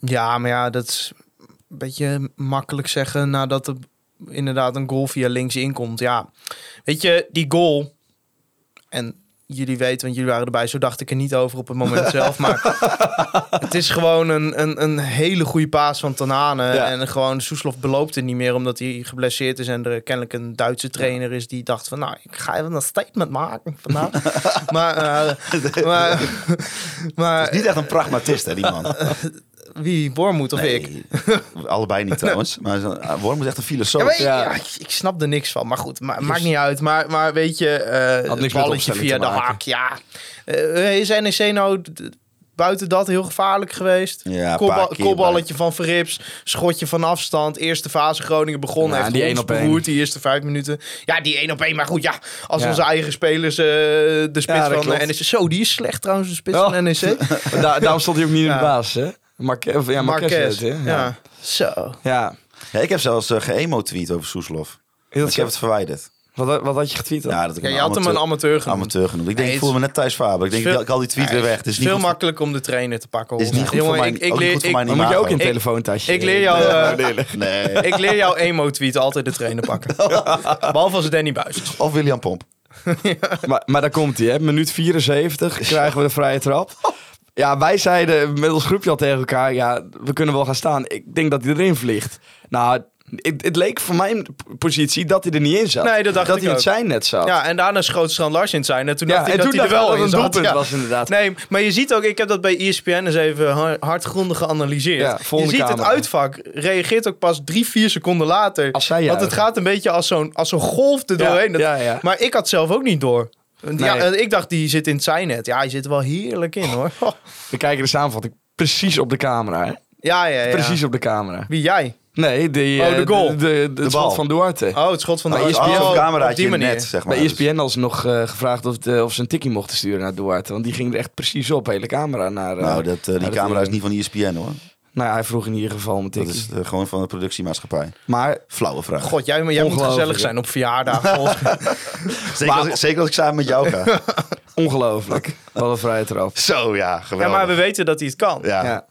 Ja, maar ja, dat is een beetje makkelijk zeggen nadat er inderdaad een goal via links inkomt. Ja, weet je, die goal. En jullie weten, want jullie waren erbij, zo dacht ik er niet over op het moment <laughs> zelf. Maar het is gewoon een, een, een hele goede paas van Tanane. Ja. En gewoon Soeslof beloopt het niet meer omdat hij geblesseerd is. En er kennelijk een Duitse trainer is die dacht van, nou, ik ga even een statement maken vandaag. <laughs> maar, eh, maar, <laughs> maar Het is niet echt een pragmatist, hè, die man. Wie, Bormoed of ik? <laughs> Allebei niet trouwens. Maar ah, Worm is echt een filosoof. Ja, ik- Ja. ja, ik, ik snap er niks van. Maar goed, ma maakt niet uit. Maar, maar weet je, eh het met balletje via de haak, ja. Eh, is NEC nou buiten dat heel gevaarlijk geweest? Ja, keer kopballetje van Verrips, schotje van afstand. Eerste fase Groningen begonnen. Ja, heeft die ons één op één. beroerd, die eerste vijf minuten. Ja, die één op één. Maar goed, ja, als Ja. onze eigen spelers eh, de spits Ja, van klopt. de NEC... Zo, die is slecht trouwens, de spits Oh. van NEC. <laughs> Da daarom stond hij ook niet in de baas, hè? Marque of, ja, Marquez. Marquez. heet hè? Ja. Zo. ja. Ja, ik heb zelfs uh, geëmo-tweet over Soeslof. Ik zo? heb het verwijderd. Wat, wat had je getweet dan? Ja, dat ik Ja, je had hem een amateur genoemd. amateur genoemd. Ik denk, Nee, ik voel me net Thijs Faber. Ik denk, veel- ik haal die tweet Ja, weer weg. Het is niet veel makkelijk om de trainer te pakken. is niet goed Jongen, voor mijn, ik, ik ook niet leer, goed voor ik- Dan moet je ook een telefoontasje. ik leer <laughs> jou, eh, Nee. <laughs> ik leer jou emo-tweet altijd de trainer pakken. <laughs> Behalve als het Danny Buis is. Of William Pomp. Maar, maar daar komt hij, hè? Minuut 74 krijgen we de vrije trap. Ja, wij zeiden met ons groepje al tegen elkaar, ja, we kunnen wel gaan staan. Ik denk dat hij erin vliegt. Nou, het, het leek voor mijn positie dat hij er niet in zat. Nee, dat dacht dat ik hij ook. het zijn net zat. Ja, en daarna schoot Strand Lars in het zijn. En toen Ja, dacht ik dat hij er wel in een doelpunt Ja. was inderdaad. Nee, maar je ziet ook, ik heb dat bij ESPN eens even har- hardgrondig geanalyseerd. Ja, je ziet het uitvak reageert ook pas drie, vier seconden later. Als zij Want het gaat een beetje als zo'n als zo'n golf er doorheen. Dat- ja, ja. Maar ik had zelf ook niet door. Ja, Nee. en ik dacht, die zit in het zijnet. Ja, je zit er wel heerlijk in hoor. We kijken de samenvatting precies op de camera, hè? Ja, ja, ja. Precies op de camera. Wie jij? Nee, die, Oh, eh, de goal. De, de, de, het bal. schot van Duarte. Oh, het schot van de Oh, ESPN. oh, cameraatje net, zeg maar. Bij E Dus- ESPN als nog eh, gevraagd of, de, of ze een tikkie mochten sturen naar Duarte. Want die ging er echt precies op, hele camera. Naar, eh, Nou, dat, eh, die naar camera is niet van ESPN hoor. Nou ja, hij vroeg in ieder geval om een Dat tikkie. is eh, gewoon van de productiemaatschappij. Maar Flauwe vraag. God, jij, jij moet Ongelooflijk, gezellig hè? zijn op verjaardag. <laughs> Zeker, als, ik- zeker als ik samen met jou ga. <laughs> ongelooflijk. Wat een vrije trap. Zo ja, ja, geweldig. maar we weten dat hij het kan. Ja. Ja.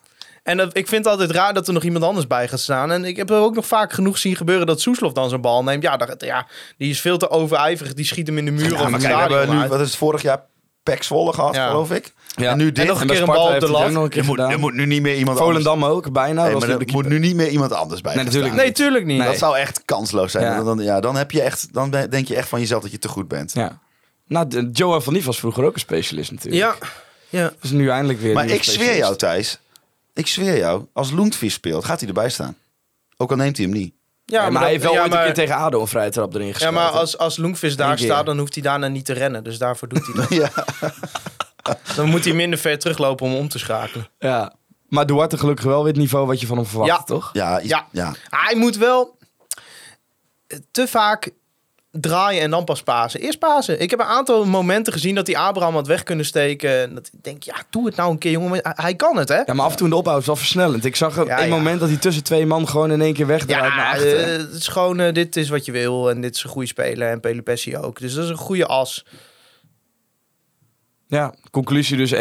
En dat, ik vind het altijd raar dat er nog iemand anders bij gaat staan. En ik heb er ook nog vaak genoeg zien gebeuren dat Soeslof dan zijn bal neemt. Ja, dat, ja, die is veel te overijverig. Die schiet hem in de muur Ja, of maar het kijk, we stadion hebben nu, uit. wat is het vorig jaar? Pek Zwolle gehad, Ja. geloof ik. Ja. En nu dit. En nog een keer een Sparta bal op heeft de lat. ook nog een keer er, moet, er nu niet meer iemand anders... Volendam ook, bijna. Nee, maar er moet nu niet meer iemand anders bij Nee, natuurlijk. Nee, tuurlijk niet. Nee. Dat zou echt kansloos zijn. Ja. Dan, dan- ja, dan, heb je echt, dan denk je echt van jezelf dat je te goed bent. Ja. Nou, Johan van Nief was vroeger ook een specialist natuurlijk. Ja, ja. Dus nu eindelijk weer Maar ik zweer jou, Thijs. Ik zweer jou, als Loentvis speelt, gaat hij erbij staan. Ook al neemt hij hem niet. Ja, Ja, maar, hij heeft wel ja, ooit maar- een keer tegen ADO een vrije trap erin Ja, geschoten. maar als, als Loengvis daar Eén keer. staat, dan hoeft hij daarna niet te rennen. Dus daarvoor doet hij dat. <laughs> Ja. <laughs> Dan moet hij minder ver teruglopen om om te schakelen. Ja. Maar Duarte gelukkig wel weer het niveau wat je van hem verwacht, Ja. toch? Ja, Ja. ja. Hij moet wel te vaak draaien en dan pas pasen. Eerst pasen. Ik heb een aantal momenten gezien dat hij Abraham had weg kunnen steken. En dat ik denk, ja, doe het nou een keer, jongen. Hij- kan het, hè? Ja, maar af en toe in de opbouw is wel versnellend. Ik zag een ja. moment dat hij tussen twee man gewoon in één keer wegdraait naar Ja, achter. eh, het is gewoon, eh, dit is wat je wil. En dit is een goede speler. En Pelopessi ook. Dus dat is een goede as. Ja, conclusie dus 1-1.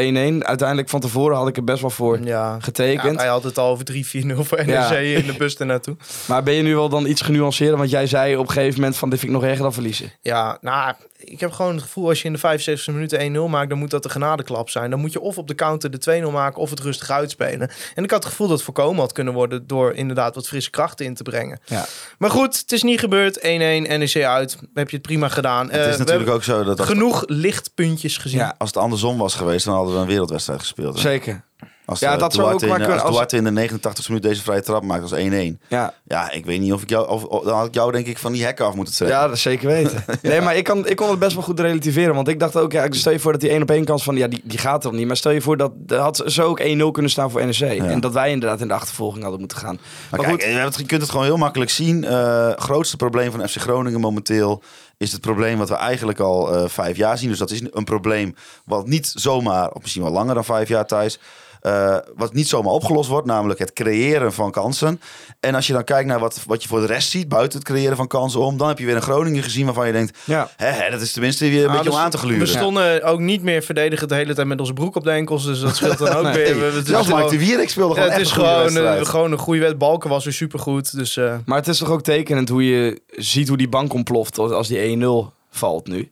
Uiteindelijk van tevoren had ik er best wel voor Ja. getekend. Ja, hij had het al over 3-4-0 voor NEC Ja. in de bus ernaartoe. <laughs> Maar ben je nu wel dan iets genuanceerder? Want jij zei op een gegeven moment van dit vind ik nog erger dan verliezen. Ja, nou, ik heb gewoon het gevoel als je in de 75 minuten 1-0 maakt, dan moet dat de genadeklap zijn. Dan moet je of op de counter de 2-0 maken of het rustig uitspelen. En ik had het gevoel dat het voorkomen had kunnen worden door inderdaad wat frisse krachten in te brengen. Ja. Maar goed, het is niet gebeurd. 1-1, NEC uit. Heb je het prima gedaan. Het is natuurlijk ook zo dat genoeg lichtpuntjes gezien. Ja, als het andersom was geweest, dan hadden we een wereldwedstrijd gespeeld. hè. zeker. Als, Ja, eh, dat zou ook in, kunnen Als als- Duarte in de 89 minuut deze vrije trap maakt als 1-1. Ja, Ja, ik weet niet of ik jou... Of, of- dan had ik jou denk ik van die hekken af moeten trekken. ja dat zeker weten. <laughs> Nee, maar ik, kan, ik kon het best wel goed relativeren. Want ik dacht ook, ja, stel je voor dat die één op één kans van, ja, die, die gaat er niet. Maar stel je voor dat had zo ook 1-0 kunnen staan voor NEC. En dat wij inderdaad in de achtervolging hadden moeten gaan. Maar, Maar, kijk, goed, je hebt- je kunt het gewoon heel makkelijk zien. Eh grootste probleem van FC Groningen momenteel is het probleem wat we eigenlijk al eh, vijf jaar zien. Dus dat is een probleem wat niet zomaar, of misschien wel langer dan vijf jaar thuis, eh, wat niet zomaar opgelost wordt, namelijk het creëren van kansen. En als je dan kijkt naar wat, wat je voor de rest ziet, buiten het creëren van kansen om, dan heb je weer een Groningen gezien waarvan je denkt, ja. hè, hè, dat is tenminste weer een Ah, beetje om dus aan te gluren. We stonden ook niet meer verdedigend de hele tijd met onze broek op de enkels. Dus dat scheelt dan <laughs> ook Nee. weer. We- Zelfs Mike de Wierik speelde Ja, gewoon het echt is een goede gewoon, een- gewoon een goede wet. Balken was weer supergoed. Dus eh, Maar het is toch ook tekenend hoe je ziet hoe die bank ontploft als als die 1-0 valt nu.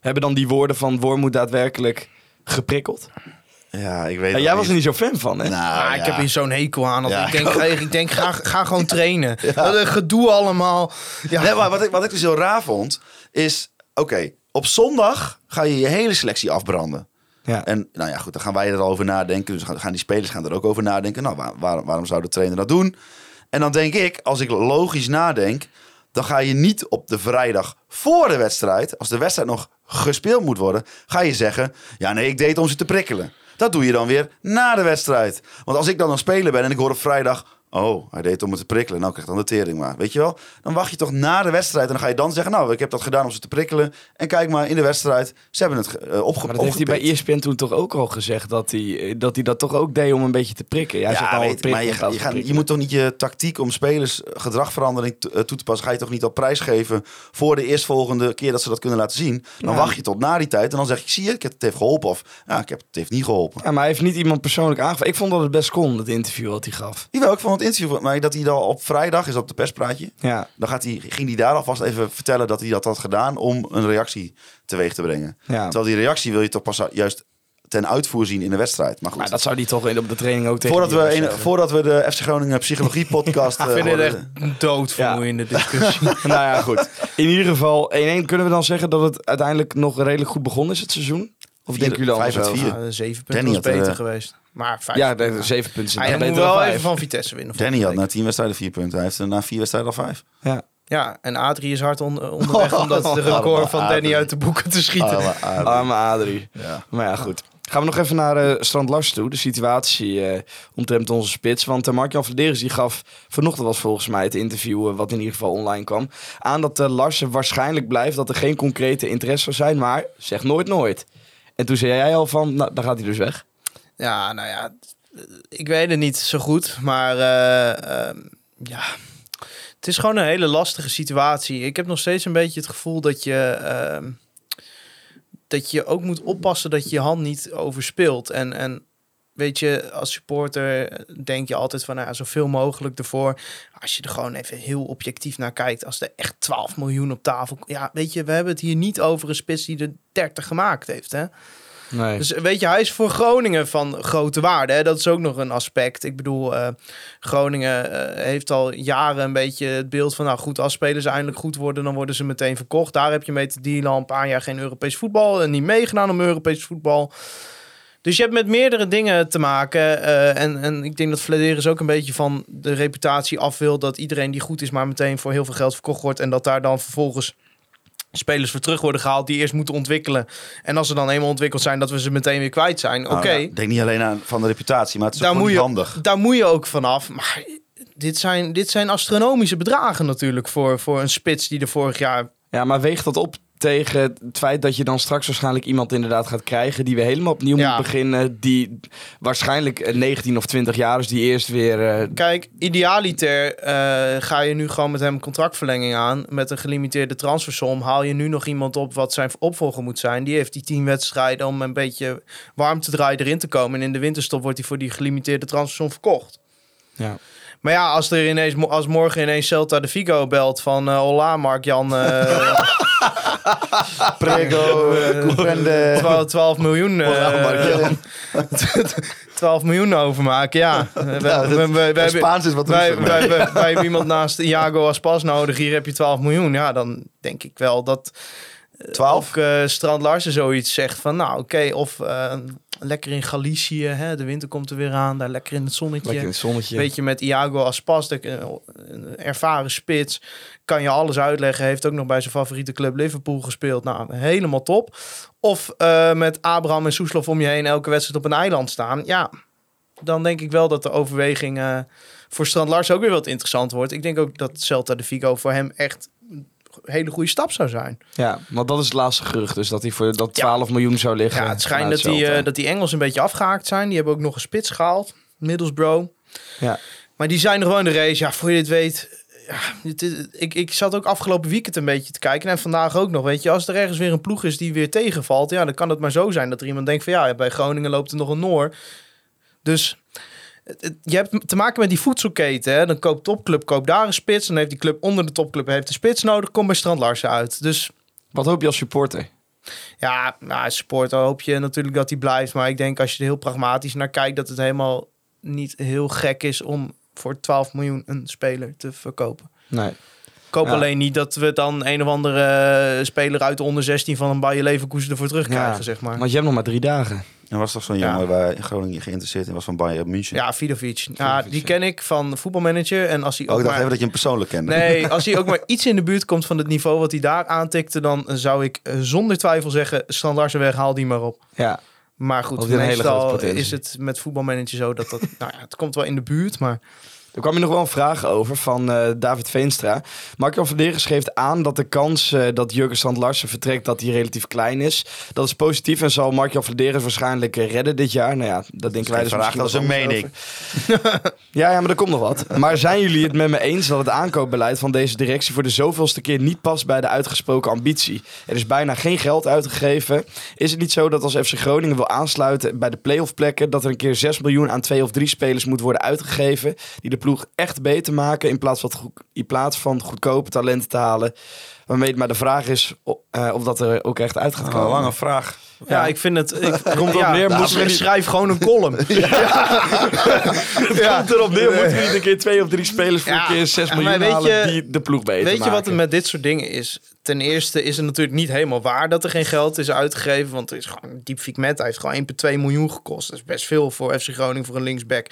Hebben dan die woorden van Wormoed daadwerkelijk geprikkeld? Ja, ik weet Ja, het jij was er niet zo fan van, hè? Nou, ah, ik heb hier zo'n hekel aan. Ja, ik, denk, ik denk, ga, ga gewoon <laughs> trainen. Wat een gedoe allemaal. Ja. Nee, maar wat ik, wat ik dus heel raar vond, is... Oké, op zondag ga je je hele selectie afbranden. Ja. En nou ja, goed, dan gaan wij er al over nadenken. Dus gaan, gaan die spelers gaan er ook over nadenken. Nou, waar- waar- waarom zou de trainer dat doen? En dan denk ik, als ik logisch nadenk... dan ga je niet op de vrijdag voor de wedstrijd... als de wedstrijd nog gespeeld moet worden... ga je zeggen, ja nee, ik deed om ze te prikkelen. Dat doe je dan weer na de wedstrijd. Want als ik dan een speler ben en ik hoor op vrijdag... Oh, hij deed het om me te prikkelen. Nou, krijg dan de tering maar. Weet je wel? Dan wacht je toch na de wedstrijd. En dan ga je dan zeggen... Nou, ik heb dat gedaan om ze te prikkelen. En kijk maar, in de wedstrijd... Ze hebben het ge- eh, opge Maar dat heeft hij bij. ESPN toen toch ook al gezegd dat hij, eh, dat hij dat toch ook deed om een beetje te prikken. Jij Ja, al weet, prikken maar je, je, gaat- je moet toch niet je tactiek om spelers eh, gedragverandering to- toe te passen. Ga je toch niet op prijs geven voor de eerstvolgende keer dat ze dat kunnen laten zien. Dan wacht je tot na die tijd en dan zeg je, zie je, ik heb het heeft geholpen. Of ja, ik heb het heeft niet geholpen. Ja, maar hij heeft niet iemand persoonlijk aangevallen. Ik vond dat het best kon, dat interview wat hij gaf. Jawel, ik vond het interview, maar dat hij dan op vrijdag is op de perspraatje. Ja, Dan gaat hij, ging hij daar alvast even vertellen dat hij dat had gedaan om een reactie teweeg te brengen. ja. Terwijl die reactie wil je toch pas juist ten uitvoer zien in de wedstrijd. Maar goed. Maar dat zou hij toch in- op de training ook tegen Voordat die we, een, voordat we de FC Groningen Psychologie <laughs> podcast ik vind eh, dit echt horen- een doodvermoeiende discussie. <laughs> nou ja, goed. In ieder geval 1-1. Kunnen we dan zeggen dat het uiteindelijk nog redelijk goed begonnen is, het seizoen? Of denken jullie over? vier. Ja, zeven Danny punten was had, beter eh, geweest. Maar vijf. Ja, de, zeven punten zijn Hij moet wel vijf. even van Vitesse winnen. Danny had na tien wedstrijden vier punten. Hij heeft er na vier wedstrijden al vijf. Ja. Ja, en Adrie is hard on- onderweg <laughs> om dat de record van Danny uit de boeken te schieten. Maar, Arme Adrie. ja. Maar ja, goed. Gaan we nog even naar eh Strand Lars toe. De situatie eh omtrent onze spits. Want uh, Mark-Jan Vladeris die gaf... Vanochtend was volgens mij het interview... eh, wat in ieder geval online kwam... aan dat uh, Lars er waarschijnlijk blijft... dat er geen concrete interesse zou zijn. Maar zeg nooit nooit. En toen zei jij al van... Nou, dan gaat hij dus weg. Ja, nou ja, ik weet het niet zo goed, maar eh, ehm, ja, het is gewoon een hele lastige situatie. Ik heb nog steeds een beetje het gevoel dat je, ehm, dat je ook moet oppassen dat je je hand niet overspeelt. En, en weet je, als supporter denk je altijd van, nou, zoveel mogelijk ervoor. Als je er gewoon even heel objectief naar kijkt, als er echt 12 miljoen op tafel... Ja, weet je, we hebben het hier niet over een spits die er 30 gemaakt heeft, hè. Nee. Dus weet je, hij is voor Groningen van grote waarde. Hè? Dat is ook nog een aspect. Ik bedoel, eh, Groningen eh, heeft al jaren een beetje het beeld van... nou goed, als spelers eindelijk goed worden, dan worden ze meteen verkocht. Daar heb je mee te dealen al een paar jaar geen Europees voetbal... en niet meegedaan om Europees voetbal. Dus je hebt met meerdere dingen te maken. eh, en, en ik denk dat Flederis ook een beetje van de reputatie af wil... dat iedereen die goed is maar meteen voor heel veel geld verkocht wordt... en dat daar dan vervolgens spelers voor terug worden gehaald die eerst moeten ontwikkelen. En als ze dan eenmaal ontwikkeld zijn, dat we ze meteen weer kwijt zijn. Oké, Nou, ja, ik denk niet alleen aan van de reputatie, maar het is ook daar, gewoon moet je, handig. daar moet je ook vanaf. Maar dit zijn, dit zijn astronomische bedragen natuurlijk voor, voor een spits die er vorig jaar... Ja, maar weegt dat op tegen het feit dat je dan straks waarschijnlijk iemand inderdaad gaat krijgen die we helemaal opnieuw Ja. moet beginnen, die waarschijnlijk eh, 19 of 20 jaar is, die eerst weer... eh, Kijk, idealiter eh, ga je nu gewoon met hem contractverlenging aan. Met een gelimiteerde transfersom haal je nu nog iemand op wat zijn opvolger moet zijn. Die heeft die 10 wedstrijden om een beetje warm te draaien erin te komen. En in de winterstop wordt hij voor die gelimiteerde transfersom verkocht. ja. Maar ja, als er ineens, als morgen ineens Celta de Vigo belt van eh Hola, Mark-Jan, eh, <laughs> <laughs> Prego, eh, Koepende. 12, 12 miljoen, eh, Hola, Mark-Jan. 12 miljoen overmaken, ja. We, we, we, we, we hebben- Spaans is wat wij, wij, wij, hebben iemand naast Iago Aspas nodig, hier heb je 12 miljoen. Ja, dan denk ik wel dat 12? ook eh, Strand Larsen zoiets zegt van, nou oké, of eh, lekker in Galicië, hè, de winter komt er weer aan, daar lekker in het zonnetje. Lekker in het zonnetje. Weet je, met Iago als pas, de- eh, een ervaren spits, kan je alles uitleggen. Heeft ook nog bij zijn favoriete club Liverpool gespeeld. Nou, helemaal top. Of eh, met Abraham en Soeslof om je heen elke wedstrijd op een eiland staan. Ja, dan denk ik wel dat de overweging voor Strand Lars ook weer wat interessant wordt. Ik denk ook dat Celta de Vigo voor hem echt hele goede stap zou zijn. Ja, want dat is het laatste gerucht. Dus dat hij voor dat 12 miljoen zou liggen. Ja, het schijnt dat die, eh, dat die Engels een beetje afgehaakt zijn. Die hebben ook nog een spits gehaald. Middlesbrough. Ja. Maar die zijn er gewoon in de race. Ja, voor je dit weet... Ja, dit is- ik, ik zat ook afgelopen weekend een beetje te kijken. En vandaag ook nog. Weet je, als er ergens weer een ploeg is die weer tegenvalt... Ja, dan kan het maar zo zijn dat er iemand denkt van... Ja, bij Groningen loopt er nog een Noor. Dus... Je hebt te maken met die voedselketen. Hè? Dan koopt topclub koopt daar een spits. Dan heeft die club onder de topclub heeft een spits nodig. Kom bij Strand Larsen uit. Dus Wat hoop je als supporter? ja, nou, supporter hoop je natuurlijk dat hij blijft. Maar ik denk als je er heel pragmatisch naar kijkt, dat het helemaal niet heel gek is om voor 12 miljoen een speler te verkopen. Nee. Ik hoop Ja. alleen niet dat we dan een of andere eh, speler uit de onder 16 van een Bayer Leverkusen ervoor terugkrijgen, Ja, zeg maar. Want je hebt nog maar drie dagen. Er was toch zo'n Ja. jongen waar in Groningen geïnteresseerd in was van Bayern München. Ja, Vidovic. Ja, die ken ik van de voetbalmanager. En als hij Oh, ook ik dacht maar... even dat je hem persoonlijk kende. Nee, <laughs> als hij ook maar iets in de buurt komt van het niveau wat hij daar aantikte, dan zou ik eh, zonder twijfel zeggen, Larsen weg, haal die maar op. Ja. Maar goed, meestal is het met voetbalmanager zo dat dat... <laughs> nou ja, het komt wel in de buurt, maar... Er kwam je nog wel een vraag over van eh, David Veenstra. Mark-Jan Verderes geeft aan dat de kans eh, dat Jurgen Strand Larsen vertrekt, dat die relatief klein is. Dat is positief en zal Mark-Jan Verderes waarschijnlijk eh, redden dit jaar. Nou ja, dat denken wij dus Vraag, dat is misschien een wat mening. <laughs> Ja, ja, maar er komt nog wat. Maar zijn jullie het met me eens dat het aankoopbeleid van deze directie voor de zoveelste keer niet past bij de uitgesproken ambitie? Er is bijna geen geld uitgegeven. Is het niet zo dat als FC Groningen wil aansluiten bij de playoff plekken, dat er een keer 6 miljoen aan twee of drie spelers moet worden uitgegeven die de ploeg echt beter maken in plaats van, in plaats van goedkope talenten te halen? Waarmee, maar de vraag is eh, of dat er ook echt uit gaat Oh, komen. lange vraag. Ja, ik vind het... Ik, <laughs> Komt erop ja, neer, nou, niet- schrijf gewoon een column. <laughs> <laughs> Het komt erop neer, moeten we niet een keer twee of drie spelers voor Ja, een keer 6 maar miljoen je- die de ploeg beter Weet je wat er met dit soort dingen is? Ten eerste is het natuurlijk niet helemaal waar dat er geen geld is uitgegeven. Want er is gewoon Diep Figmet heeft gewoon 1,2 miljoen gekost. Dat is best veel voor FC Groningen voor een linksback.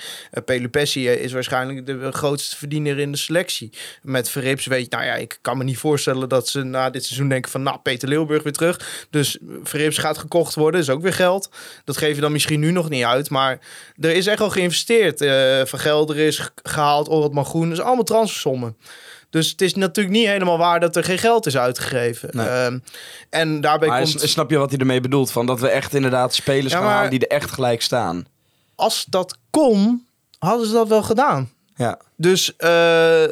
Uh, is waarschijnlijk de grootste verdiener in de selectie. Met Verrips weet je, nou ja, ik kan me niet voorstellen dat ze na dit seizoen denken van, nou, Peter Leeuwburg weer terug. Dus Verrips gaat gekocht worden, is ook weer geld. Dat geef je dan misschien nu nog niet uit. Maar er is echt al geïnvesteerd. Eh van Gelder is ge- gehaald, Orad Groen. Dat is allemaal transfersommen. Dus het is natuurlijk niet helemaal waar dat er geen geld is uitgegeven. Nee. Ehm, en daarbij Maar komt... snap je wat hij ermee bedoelt? Van dat we echt inderdaad spelers Ja, gaan halen die er echt gelijk staan. Als dat kon, hadden ze dat wel gedaan. Ja. Dus eh,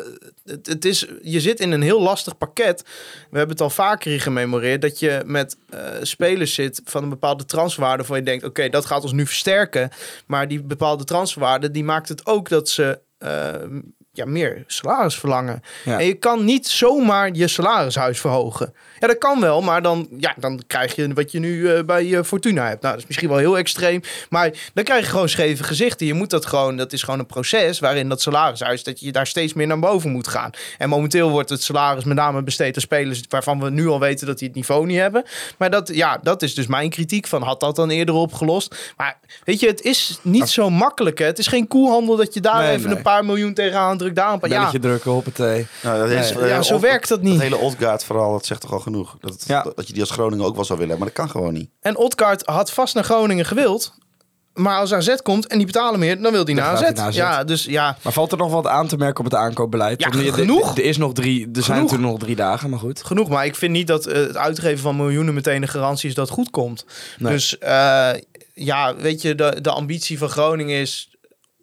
het, het is, je zit in een heel lastig pakket. We hebben het al vaker hier gememoreerd. Dat je met eh, spelers zit van een bepaalde transferwaarde. Waarvan je denkt, oké, dat gaat ons nu versterken. Maar die bepaalde transferwaarde, die maakt het ook dat ze... eh, ja, meer salaris verlangen. Ja. En je kan niet zomaar je salarishuis verhogen. Ja, dat kan wel, maar dan, ja, dan krijg je wat je nu eh, bij eh, Fortuna hebt. Nou, dat is misschien wel heel extreem. Maar dan krijg je gewoon scheve gezichten. Je moet dat gewoon, dat is gewoon een proces waarin dat salarishuis, dat je daar steeds meer naar boven moet gaan. En momenteel wordt het salaris met name besteed aan spelers waarvan we nu al weten dat die het niveau niet hebben. Maar dat, ja, dat is dus mijn kritiek van, had dat dan eerder opgelost? Maar weet je, het is niet zo makkelijk. Hè? Het is geen koelhandel dat je daar Nee, even nee. een paar miljoen tegenaan drukt. Daar een paar, ja, Belletje drukken, hoppatee. Nou, dat is, Nee. eh, ja, zo werkt dat niet. Het hele Odgaard verhaal, dat zegt toch al genoeg. Dat, het- Ja. dat je die als Groningen ook wel zou willen, maar dat kan gewoon niet. En Odgaard had vast naar Groningen gewild. Maar als AZ komt en die betalen meer, dan wil hij Dan naar AZ. hij naar AZ. Ja, dus ja. Maar valt er nog wat aan te merken op het aankoopbeleid? Ja, Want er- genoeg. Er, er is nog drie, er zijn natuurlijk nog drie dagen, maar goed. Genoeg, maar ik vind niet dat eh, het uitgeven van miljoenen meteen een garantie is dat het goed komt. Nee. Dus eh, ja, weet je, de, de ambitie van Groningen is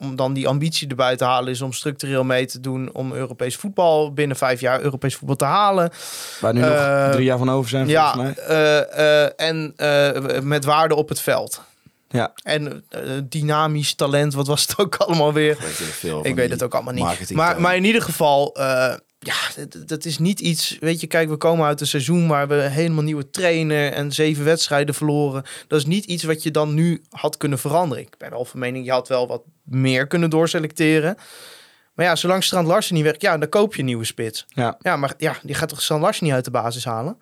om dan die ambitie erbij te halen, is om structureel mee te doen om Europees voetbal binnen vijf jaar Europees voetbal te halen. Waar nu Eh, nog drie jaar van over zijn, Ja, volgens mij. eh, eh, en eh, met waarde op het veld. Ja. En eh, dynamisch talent, wat was het ook <laughs> allemaal weer? Weet je, veel Ik weet het ook allemaal niet. marketing- Maar, maar in ieder geval, eh, ja, dat, dat is niet iets. Weet je, kijk, we komen uit een seizoen waar we helemaal nieuwe trainer en zeven wedstrijden verloren. Dat is niet iets wat je dan nu had kunnen veranderen. Ik ben wel van mening, je had wel wat meer kunnen doorselecteren. Maar ja, zolang Strand Larsen niet werkt, ja, dan koop je een nieuwe spits. ja, Ja, maar ja, die gaat toch Strand Larsen niet uit de basis halen?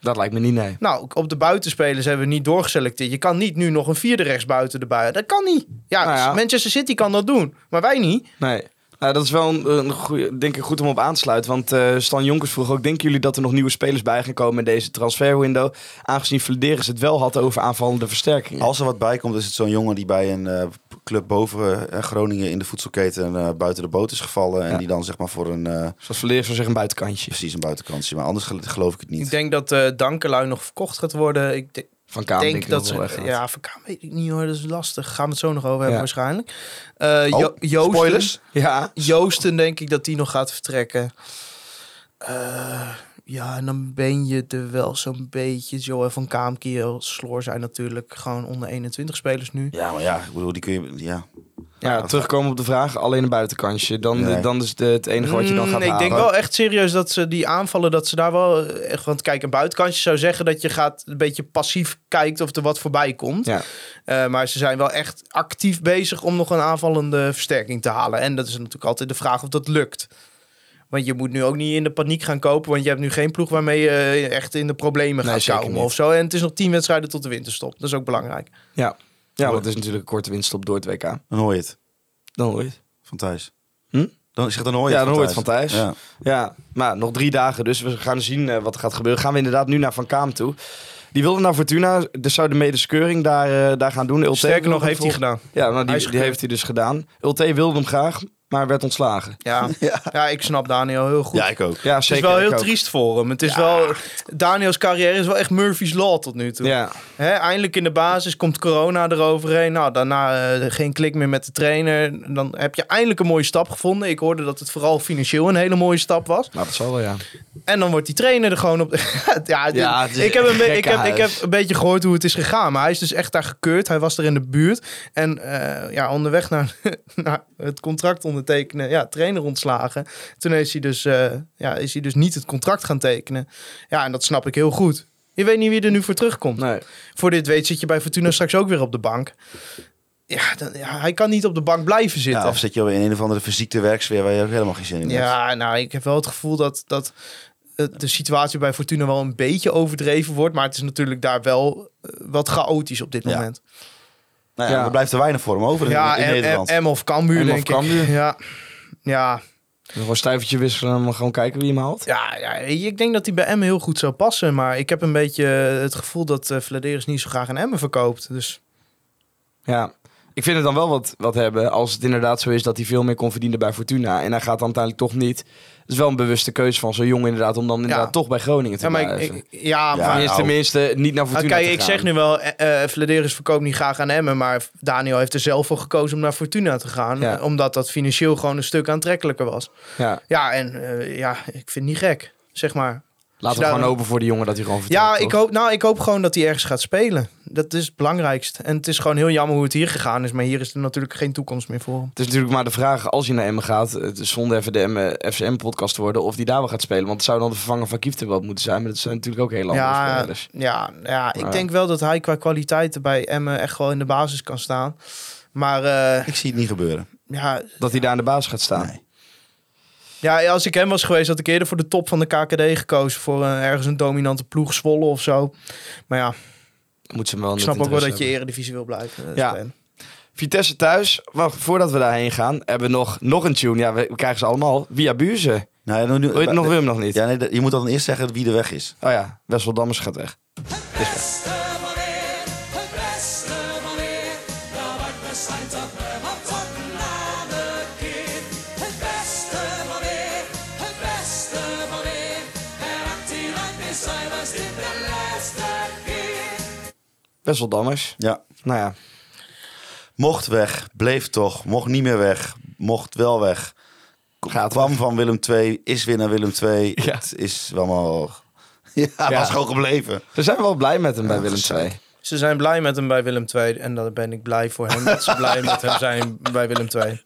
dat lijkt me niet, nee. Nou, op de buitenspelers hebben we niet doorgeselecteerd. Je kan niet nu nog een vierde rechtsbuiten erbij. Dat kan niet. Ja, Nou ja. Manchester City kan dat doen, maar wij niet. Nee. Nou, dat is wel een, een goeie, denk ik goed om op aan te sluiten. Want eh, Stan Jonkers vroeg ook... denken jullie dat er nog nieuwe spelers bij gaan komen in deze transferwindow? Aangezien Vladeris het wel had over aanvallende versterkingen. Als er wat bij komt, is het zo'n jongen die bij een eh, club boven eh, Groningen in de voedselketen eh, buiten de boot is gevallen. En Ja. die dan zeg maar voor een, eh, Zoals Vladeris zou zeggen, een buitenkantje. precies een buitenkantje. Maar anders gel- geloof ik het niet. Ik denk dat eh Dankelui nog verkocht gaat worden. Ik de- Van Kaam denk, dat ze... Ja, van Kaam weet ik niet hoor. Dat is lastig. Gaan we het zo nog over hebben Ja. waarschijnlijk. Eh Oh, Jo- Joosten, spoilers? Ja. Joosten denk ik dat die nog gaat vertrekken. Eh, ja, en dan ben je er wel zo'n beetje. Joel van Kaamkiel, Sloor zijn natuurlijk gewoon onder 21 spelers nu. Ja, maar ja, ik bedoel, die kun je... Ja. Ja, terugkomen op de vraag, alleen een buitenkantje. Dan, Nee. dan is het, het enige wat je dan Mm, gaat Ik halen. denk wel echt serieus dat ze die aanvallen, dat ze daar wel echt... Want kijk, een buitenkantje zou zeggen dat je gaat een beetje passief kijkt of er wat voorbij komt. Ja. Eh, maar ze zijn wel echt actief bezig om nog een aanvallende versterking te halen. En dat is natuurlijk altijd de vraag of dat lukt. Want je moet nu ook niet in de paniek gaan kopen. Want je hebt nu geen ploeg waarmee je eh, echt in de problemen Nee, gaat komen of zo. En het is nog tien wedstrijden tot de winterstop. Dat is ook belangrijk. Ja. ja, want het is natuurlijk een korte winststop door het WK. Dan hoor je het Dan hoor je het. van thuis. Hm? Dan, ik zeg, dan hoor je Ja, het dan hoor je het van thuis. Ja. Ja, maar nog drie dagen, dus we gaan zien eh, wat er gaat gebeuren. Gaan we inderdaad nu naar Van Kaam toe. Die wilde naar Fortuna, dus zou de medeskeuring daar, eh, daar gaan doen. Ulte Sterker nog, heeft hij gedaan. Ja, nou, die, die heeft hij dus gedaan. Ulte wilde hem graag, maar werd ontslagen. <laughs> Ja. ja. ik snap Daniel heel goed. ja, ik ook. Ja, Het zeker. is wel ik heel ook. triest voor hem. Het is wel, Daniels carrière is wel echt Murphy's Law tot nu toe. Ja, Hè, eindelijk in de basis komt corona eroverheen. Nou, daarna eh, geen klik meer met de trainer. Dan heb je eindelijk een mooie stap gevonden. Ik hoorde dat het vooral financieel een hele mooie stap was. nou dat zal wel, ja. En dan wordt die trainer er gewoon op. <laughs> ja, Ja, ik, heb een ik, heb, ik heb een beetje gehoord hoe het is gegaan. Maar hij is dus echt daar gekeurd. Hij was er in de buurt. En eh, ja, onderweg naar, <laughs> naar het contract ondertekenen. Ja, trainer ontslagen. Toen is hij, dus, eh, ja, is hij dus niet het contract gaan tekenen. Ja, en dat snap ik heel goed. Je weet niet wie er nu voor terugkomt. Nee. Voor dit weet zit je bij Fortuna straks ook weer op de bank. Ja, dan, ja hij kan niet op de bank blijven zitten. Ja, of zit je in een of andere fysieke werksfeer waar je ook helemaal geen zin in hebt. Ja, nou, ik heb wel het gevoel dat, dat de situatie bij Fortuna wel een beetje overdreven wordt. Maar het is natuurlijk daar wel eh, wat chaotisch op dit Ja. moment. Nou ja, Ja. er blijft er weinig voor hem over in- Ja, in, en, Nederland. en, of Cambuur, of denk Cambuur. ik. Ja, ja, een stuivertje wisselen en gewoon kijken wie hem haalt. ja, ja, ik denk dat hij bij Emmen heel goed zou passen. Maar ik heb een beetje het gevoel dat uh, Vladeris niet zo graag een Emmen verkoopt. Dus Ja. ik vind het dan wel wat, wat hebben als het inderdaad zo is dat hij veel meer kon verdienen bij Fortuna. En hij gaat dan uiteindelijk toch niet. Het is wel een bewuste keuze van zo'n jongen inderdaad om dan inderdaad toch bij Groningen te Ja, maar ik, blijven. ik- ja, Ja, maar... Tenminste, tenminste, niet naar Ah, Fortuna kijk, te ik gaan. zeg nu wel, Vladeris verkoopt niet graag aan Emmen, maar Daniel heeft er zelf voor gekozen om naar Fortuna te gaan, Ja. omdat dat financieel gewoon een stuk aantrekkelijker was. Ja, Ja, en eh, ja, ik vind het niet gek, zeg maar. Laten we daar- gewoon hopen voor die jongen dat hij gewoon vertrekt. Ja, ik hoop, nou, ik hoop gewoon dat hij ergens gaat spelen. Dat is het belangrijkste. En het is gewoon heel jammer hoe het hier gegaan is, maar hier is er natuurlijk geen toekomst meer voor. Het is natuurlijk maar de vraag, als je naar Emmen gaat, het is zonder even de Emmen FCM-podcast te worden, of die daar wel gaat spelen. Want het zou dan de vervanger van Kiefte wel moeten zijn, maar dat zijn natuurlijk ook heel andere Ja, spelers. ja, ja, ik Maar- denk wel dat hij qua kwaliteiten bij Emmen echt wel in de basis kan staan. Maar eh, Ik zie het niet gebeuren. ja, Dat hij daar aan de basis gaat staan. Nee. Ja, als ik hem was geweest, had ik eerder voor de top van de KKD gekozen. Voor eh, ergens een dominante ploeg Zwolle of zo. Maar ja, Moet ze wel ik snap ook wel dat je eredivisie wil blijven eh, Ja. spelen. Vitesse thuis, wacht, voordat we daarheen gaan, hebben we nog, nog een tune. Ja, we, we krijgen ze allemaal. Via Buurzen. Nou, ja, nu, nu, Wil je het nog, wil je hem nog niet? Ja, nee, dat- je moet dan eerst zeggen wie er weg is. Oh ja, Wessel Dammers gaat weg. beste van Wessel Dammers. Ja. Nou ja, Mocht weg, bleef toch. Mocht niet meer weg, mocht wel weg. Gaat kwam van Willem II, is weer naar Willem II. <laughs> Ja. Het is allemaal... <laughs> Ja, Ja. was gewoon gebleven. we zijn wel blij met hem bij Willem II. Ze zijn blij met hem bij Willem II. En dan ben ik blij voor hem dat ze blij met hem zijn bij Willem II.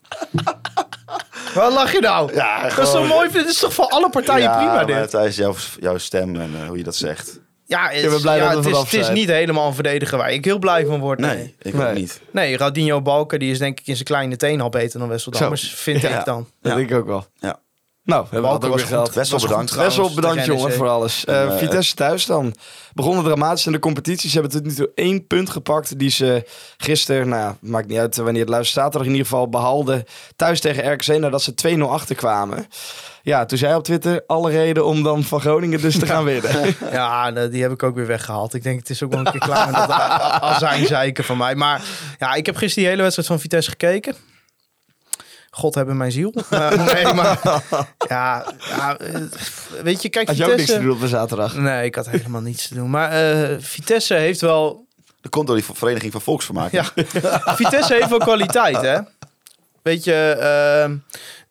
<laughs> Wat lach je nou? Ja, dat is toch mooi? Dit is toch voor alle partijen ja, prima maar dit? Thijs, jouw, jouw stem en eh, hoe je dat zegt. Ja, het, Ik ben is- blij ja, dat het, is, het is niet helemaal een verdediger waar ik heel blij van word. Nee, Nee, ik Nee. ook niet. nee Radinho Balker die is denk ik in zijn kleine teen al beter dan Wessel Zo. Dammers. Vind Ja. ik dan. Dat Ja. denk ik ook wel. Ja. Nou, we hebben Balken ook weer. Wessel Was goed bedankt. trouwens Wessel, bedankt jongen voor alles. Eh, En, eh, Vitesse thuis dan. Begonnen dramatisch in de competitie. Ze hebben tot nu toe één punt gepakt. Die ze gisteren, nou maakt niet uit wanneer het luistert, zaterdag in ieder geval behaalden. Thuis tegen RKC nadat ze 2-0 achterkwamen. Ja, toen zei hij op Twitter alle reden om dan van Groningen dus te gaan winnen. <laughs> Ja, de- die heb ik ook weer weggehaald. Ik denk, het is ook wel een keer klaar met dat <laughs> azijn zeiken van mij. Maar ja, ik heb gisteren die hele wedstrijd van Vitesse gekeken. God hebben mijn ziel. <laughs> Nee, maar ja, ja, weet je, kijk, Had je ook niks te doen op een zaterdag? Nee, ik had helemaal niets te doen. Maar eh, Vitesse heeft wel... Dat komt door die Vereniging van Volksvermaak. Ja, Vitesse heeft wel kwaliteit, hè? Weet je, ehm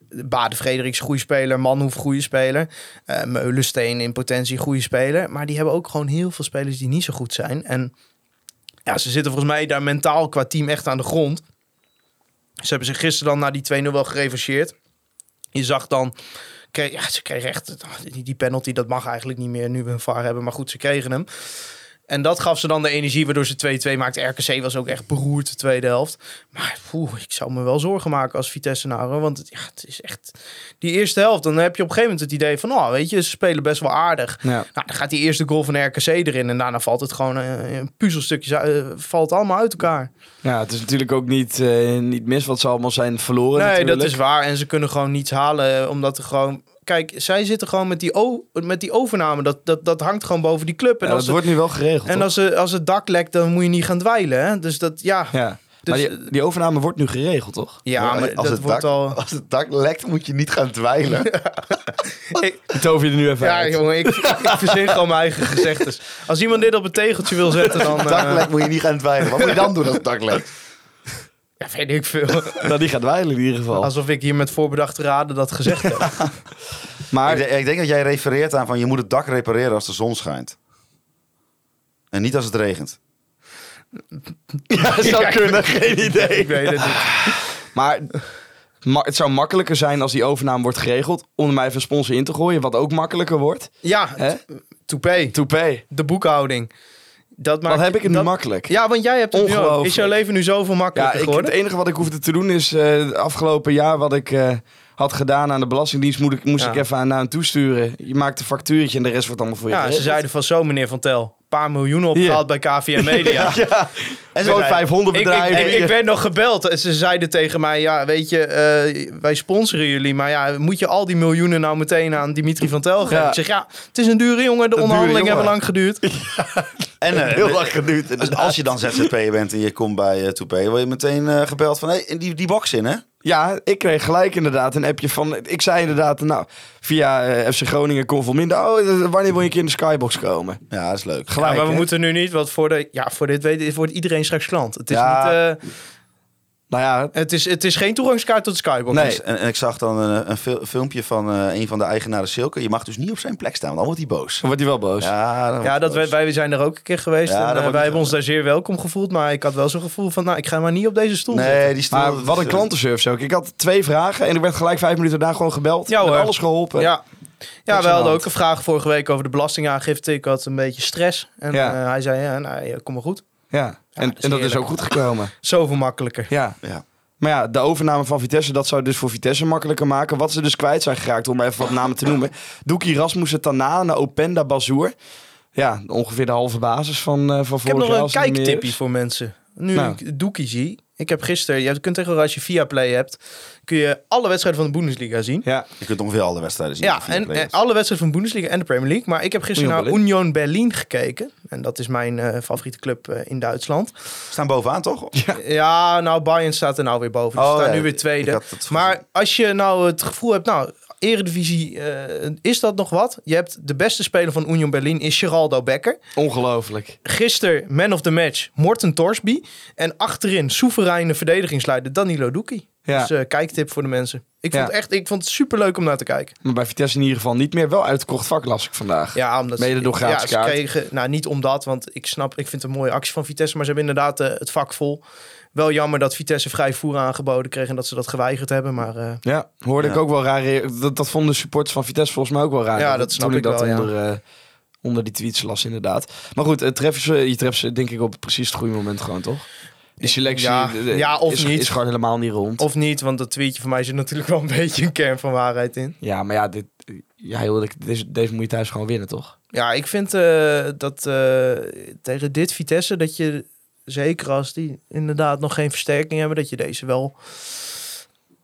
Bade Frederiks, goede speler. Manhoef, goede speler. eh Meulensteen in potentie, goede speler. Maar die hebben ook gewoon heel veel spelers die niet zo goed zijn. En ja, ze zitten volgens mij daar mentaal qua team echt aan de grond. Ze hebben zich gisteren dan na die 2-0 wel gerevancheerd. Je zag dan... Kreeg, ja, ze kregen echt... Die penalty, dat mag eigenlijk niet meer nu we een VAR hebben. Maar goed, ze kregen hem. En dat gaf ze dan de energie waardoor ze 2-2 maakte. RKC was ook echt beroerd de tweede helft. Maar poeh, ik zou me wel zorgen maken als Vitesse nou. Want het, ja, het is echt... Die eerste helft, dan heb je op een gegeven moment het idee van... Oh, weet je, ze spelen best wel aardig. Ja. Nou, dan gaat die eerste goal van RKC erin. En daarna valt het gewoon eh, een puzzelstukje. eh, valt allemaal uit elkaar. Ja, het is natuurlijk ook niet, eh, niet mis wat ze allemaal zijn verloren nee, natuurlijk. dat is waar. En ze kunnen gewoon niets halen. Omdat er gewoon... Kijk, zij zitten gewoon met die, met die overname. Dat, dat, dat hangt gewoon boven die club. En, Ja, als, dat het, wordt nu wel geregeld. en als, ze- als het dak lekt, dan moet je niet gaan dwijlen. Hè? Dus dat, ja... Ja. Dus, maar die, die overname wordt nu geregeld, toch? Ja, maar als, dat het wordt dak, al... als het dak lekt, moet je niet gaan dweilen. <laughs> <laughs> Ik- tover je er nu even ja, uit. jongen, ik, ik verzin gewoon mijn eigen gezegdes. Als iemand dit op een tegeltje wil zetten, dan... Als het dak eh, lekt, moet je niet gaan dweilen. Wat moet je dan doen als het dak lekt? Ja, weet ik veel. <laughs> Nou, die gaat wijlen in ieder geval. Alsof ik hier met voorbedachte raden dat gezegd heb. <laughs> Maar Ik, denk- ik denk dat jij refereert aan van je moet het dak repareren als de zon schijnt. En niet als het regent. <laughs> ja, zou kunnen, geen idee. ik weet het niet. Maar ma- het zou makkelijker zijn als die overname wordt geregeld om er maar even sponsor in te gooien, wat ook makkelijker wordt. Ja, Hè? toupé. Toupé. De boekhouding. Dat maakt, Wat heb ik het nu dat- makkelijk? Ja, want jij hebt het nu ook. Ongelooflijk. Is jouw leven nu zoveel Ja, makkelijker ik, het enige wat ik hoefde te doen is het afgelopen jaar wat ik eh, had gedaan aan de Belastingdienst, moet ik, moest Ja. ik even aan, naar hen toesturen. Je maakt een factuurtje en de rest wordt allemaal voor je Ja, ze zeiden van zo, meneer Van Tel. Een paar miljoen opgehaald bij KVM Media. <laughs> Ja, en zo'n 500 Ik, ik, bedrijven. ik, ik werd nog gebeld. En Ze zeiden tegen mij, ja, weet je, eh, wij sponsoren jullie. Maar ja, moet je al die miljoenen nou meteen aan Dimitri van Tel geven? Ja. Ik zeg, ja, het is een dure jongen. De Een onderhandelingen hebben lang geduurd. <laughs> En eh, Heel lang geduurd. dus als je dan ZZP'er bent en je komt bij uh, word je meteen gebeld van, hé, hey, die, die box in, hè? Ja, ik kreeg gelijk inderdaad een appje van... Ik zei inderdaad, nou, via eh, FC Groningen Conforminder... Oh, wanneer wil je een keer in de Skybox komen? Ja, dat is leuk. Gelijk, ja, maar we hè? moeten nu niet, want voor, de, ja, voor dit weet, wordt iedereen straks klant. Het is, Ja. niet, eh, Nou ja, het is, het is geen toegangskaart tot Skybox. Nee. En, en ik zag dan een, een fil- filmpje van eh, een van de eigenaren Silke. Je mag dus niet op zijn plek staan, want dan wordt hij boos. dan wordt hij wel boos. Ja, dan Ja, dat boos. wij, wij zijn er ook een keer geweest. Ja, en, eh, wij hebben ons daar zeer welkom gevoeld. Maar ik had wel zo'n gevoel van, nou, ik ga maar niet op deze stoel zitten. Nee, die stoel... Maar wat een eh, klantenservice ook. Ik had twee vragen en ik werd gelijk vijf minuten daarna gewoon gebeld. Ja, alles geholpen. Ja, ja we hadden ook een vraag vorige week over de belastingaangifte. Ik had een beetje stress. En Ja. eh, hij zei, ja, nou, kom maar goed. Ja. En, dat is en dat is ook goed gekomen. <laughs> Zoveel makkelijker. Ja. Ja. Maar ja, de overname van Vitesse, dat zou dus voor Vitesse makkelijker maken. Wat ze dus kwijt zijn geraakt, om maar even wat namen te <laughs> noemen. Doekie Rasmussen, Tanana, Openda, Bazoer. Ja, ongeveer de halve basis van, eh van Ik heb vorig nog jaar. een als het niet meer kijktipje voor mensen. Nu Nou. ik Doekie zie. Ik heb gisteren, je kunt tegenwoordig als je Viaplay hebt, kun je alle wedstrijden van de Bundesliga zien. Ja, Je kunt ongeveer alle wedstrijden zien. Ja, via en, Play. en alle wedstrijden van de Bundesliga en de Premier League. Maar ik heb gisteren Union naar Berlin. Union Berlin gekeken. En dat is mijn eh, favoriete club eh, in Duitsland. staan bovenaan, toch? Ja, nou, Bayern staat er nou weer boven. Ze Oh, staan ja, nu weer tweede. Maar als je nou het gevoel hebt, nou, Eredivisie, eh, is dat nog wat? Je hebt de beste speler van Union Berlin is Geraldo Becker. ongelooflijk. Gisteren man of the match Morten Torsby. En achterin soevereine verdedigingsleider Danilo Doekie. Ja. Dus eh, kijktip voor de mensen. Ik vond, Ja. het echt, ik vond het superleuk om naar te kijken. Maar bij Vitesse in ieder geval niet meer. Wel uitgekocht vak las ik vandaag. Ja, omdat Mede door gratis ja, ze kregen, nou niet omdat, want ik snap, ik vind het een mooie actie van Vitesse, maar ze hebben inderdaad eh, het vak vol. Wel jammer dat Vitesse vrij voer aangeboden kreeg en dat ze dat geweigerd hebben, maar eh, Ja, hoorde ik ook wel raar. Dat, dat vonden de supporters van Vitesse volgens mij ook wel raar. Ja, dat snap toen ik dat wel, ja. onder, eh, onder die tweets las, inderdaad. Maar goed, ze, je treft ze denk ik op precies het goede moment gewoon, toch? Die selectie Ja, ja, of is, niet. is gewoon helemaal niet rond. of niet, want dat tweetje van mij zit natuurlijk wel een <laughs> beetje een kern van waarheid in. Ja, maar ja, dit, ja heel eerlijk, deze, deze moet je thuis gewoon winnen, toch? Ja, ik vind eh, dat eh, tegen dit Vitesse, dat je zeker als die inderdaad nog geen versterking hebben, dat je deze wel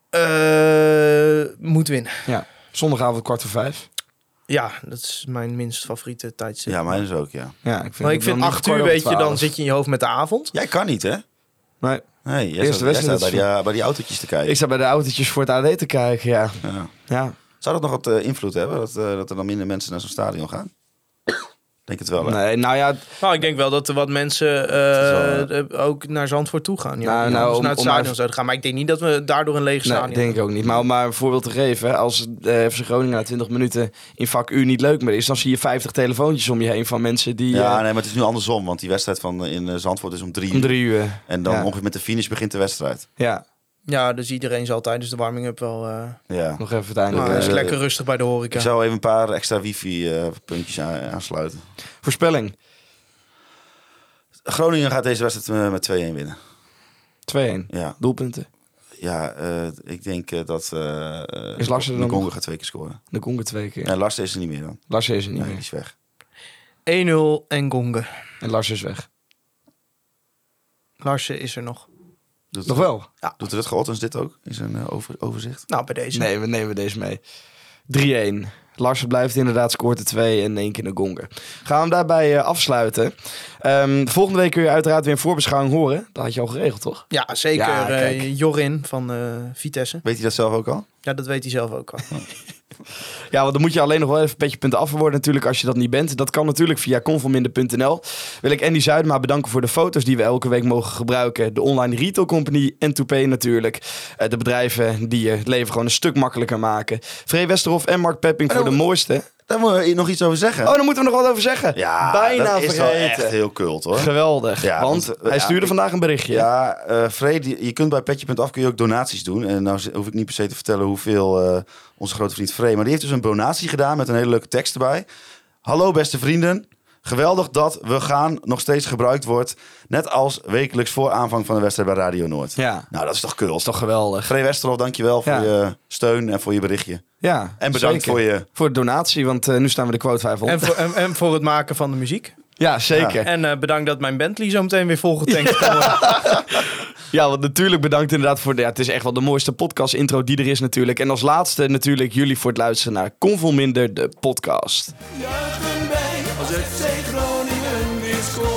eh, moet winnen. Ja. Zondagavond kwart voor vijf. Ja, dat is mijn minst favoriete tijdstip. Ja, mijn is ook, ja. Ja, ik vind, Maar ik vind acht uur, weet je, dan zit je in je hoofd met de avond. Jij kan niet, hè? Nee, Nee, jij Eerste staat, jij staat bij, die, bij die autootjes te kijken. ik sta bij de autootjes voor het AD te kijken, ja. Ja. Ja, Zou dat nog wat eh, invloed hebben? Dat, eh, dat er dan minder mensen naar zo'n stadion gaan? Denk het wel, hè? nee, nou ja, Nou, ik denk wel dat er wat mensen eh, ook naar Zandvoort toe gaan. Ja, Nou, nou, om- naar het om stadion maar- zouden gaan. Maar ik denk niet dat we daardoor een leeg Nee, stadion denk ik ook niet. Maar om maar een voorbeeld te geven. Als eh FC Groningen na 20 minuten in vak U niet leuk meer is... dan zie je 50 telefoontjes om je heen van mensen die... Ja, eh, nee, maar het is nu andersom. Want die wedstrijd van, in Zandvoort is om drie om uur. drie uur. En dan Ja. ongeveer met de finish begint de wedstrijd. Ja, Ja, dus iedereen zal tijdens de warming-up wel... eh Ja. nog even uiteindelijk. nou, eh, is lekker rustig bij de horeca. Ik zou even een paar extra wifi-puntjes aansluiten. Voorspelling. Groningen gaat deze wedstrijd eh, met 2-1 winnen. 2-1. Ja, Doelpunten. ja eh, ik denk eh, dat uh, Is Larsen er dan nog? gaat twee keer scoren. De Gonga twee keer. Ja, Larsen is er niet meer dan. Larsen is er niet Nee, die meer. is weg. 1-0 en Gongen. En Larsen is weg. Larsen is er nog. Doet, Nog wel? Doet Rutger Ottens dit ook in zijn eh, over, overzicht? Nou, bij deze. Nee, we nemen deze mee. 3-1. Larsen blijft inderdaad, scoort er twee en één keer een gonger. Gaan we hem daarbij eh, afsluiten. Ehm, volgende week kun je uiteraard weer een voorbeschouwing horen. Dat had je al geregeld, toch? Ja, zeker. Ja, eh. Jorin van eh, Vitesse. Weet hij dat zelf ook al? Ja, dat weet hij zelf ook al. <laughs> Ja, want dan moet je alleen nog wel even petje punten af worden natuurlijk als je dat niet bent. Dat kan natuurlijk via conforminder.nl. Wil ik Andy Zuidma bedanken voor de foto's die we elke week mogen gebruiken. De online retail company en Toupé natuurlijk. Eh, de bedrijven die je het leven gewoon een stuk makkelijker maken. Free Westerhof en Mark Pepping voor de Oh. mooiste. Daar moet je nog iets over zeggen. Oh, daar moeten we nog wat over zeggen. ja, Bijna dat is wel vergeten. echt heel kult hoor. Geweldig. Ja, want, want, eh, hij ja, stuurde ik- vandaag een berichtje. Ja, eh Freed, je je kunt bij petje.af kun je ook donaties doen. En nou hoef ik niet per se te vertellen hoeveel eh, onze grote vriend Free. Maar die heeft dus een donatie gedaan met een hele leuke tekst erbij. Hallo beste vrienden. Geweldig dat We Gaan nog steeds gebruikt wordt. Net als wekelijks voor aanvang van de wedstrijd bij Radio Noord. Ja. Nou, dat is toch kult. Dat is toch geweldig. Free Westerhof, dankjewel voor Ja. je steun en voor je berichtje. Ja, En bedankt zeker. voor je... Voor de donatie, want eh, nu staan we de quote 500. en, voor, en, en voor het maken van de muziek. Ja, zeker. En eh, bedankt dat mijn Bentley zo meteen weer volgetankt kan worden. <laughs> <laughs> Ja, want natuurlijk bedankt inderdaad voor... De, ja, het is echt wel de mooiste podcast intro die er is natuurlijk. En als laatste natuurlijk jullie voor het luisteren naar Convolminder, de podcast. Juichen als FC Groningen weer score.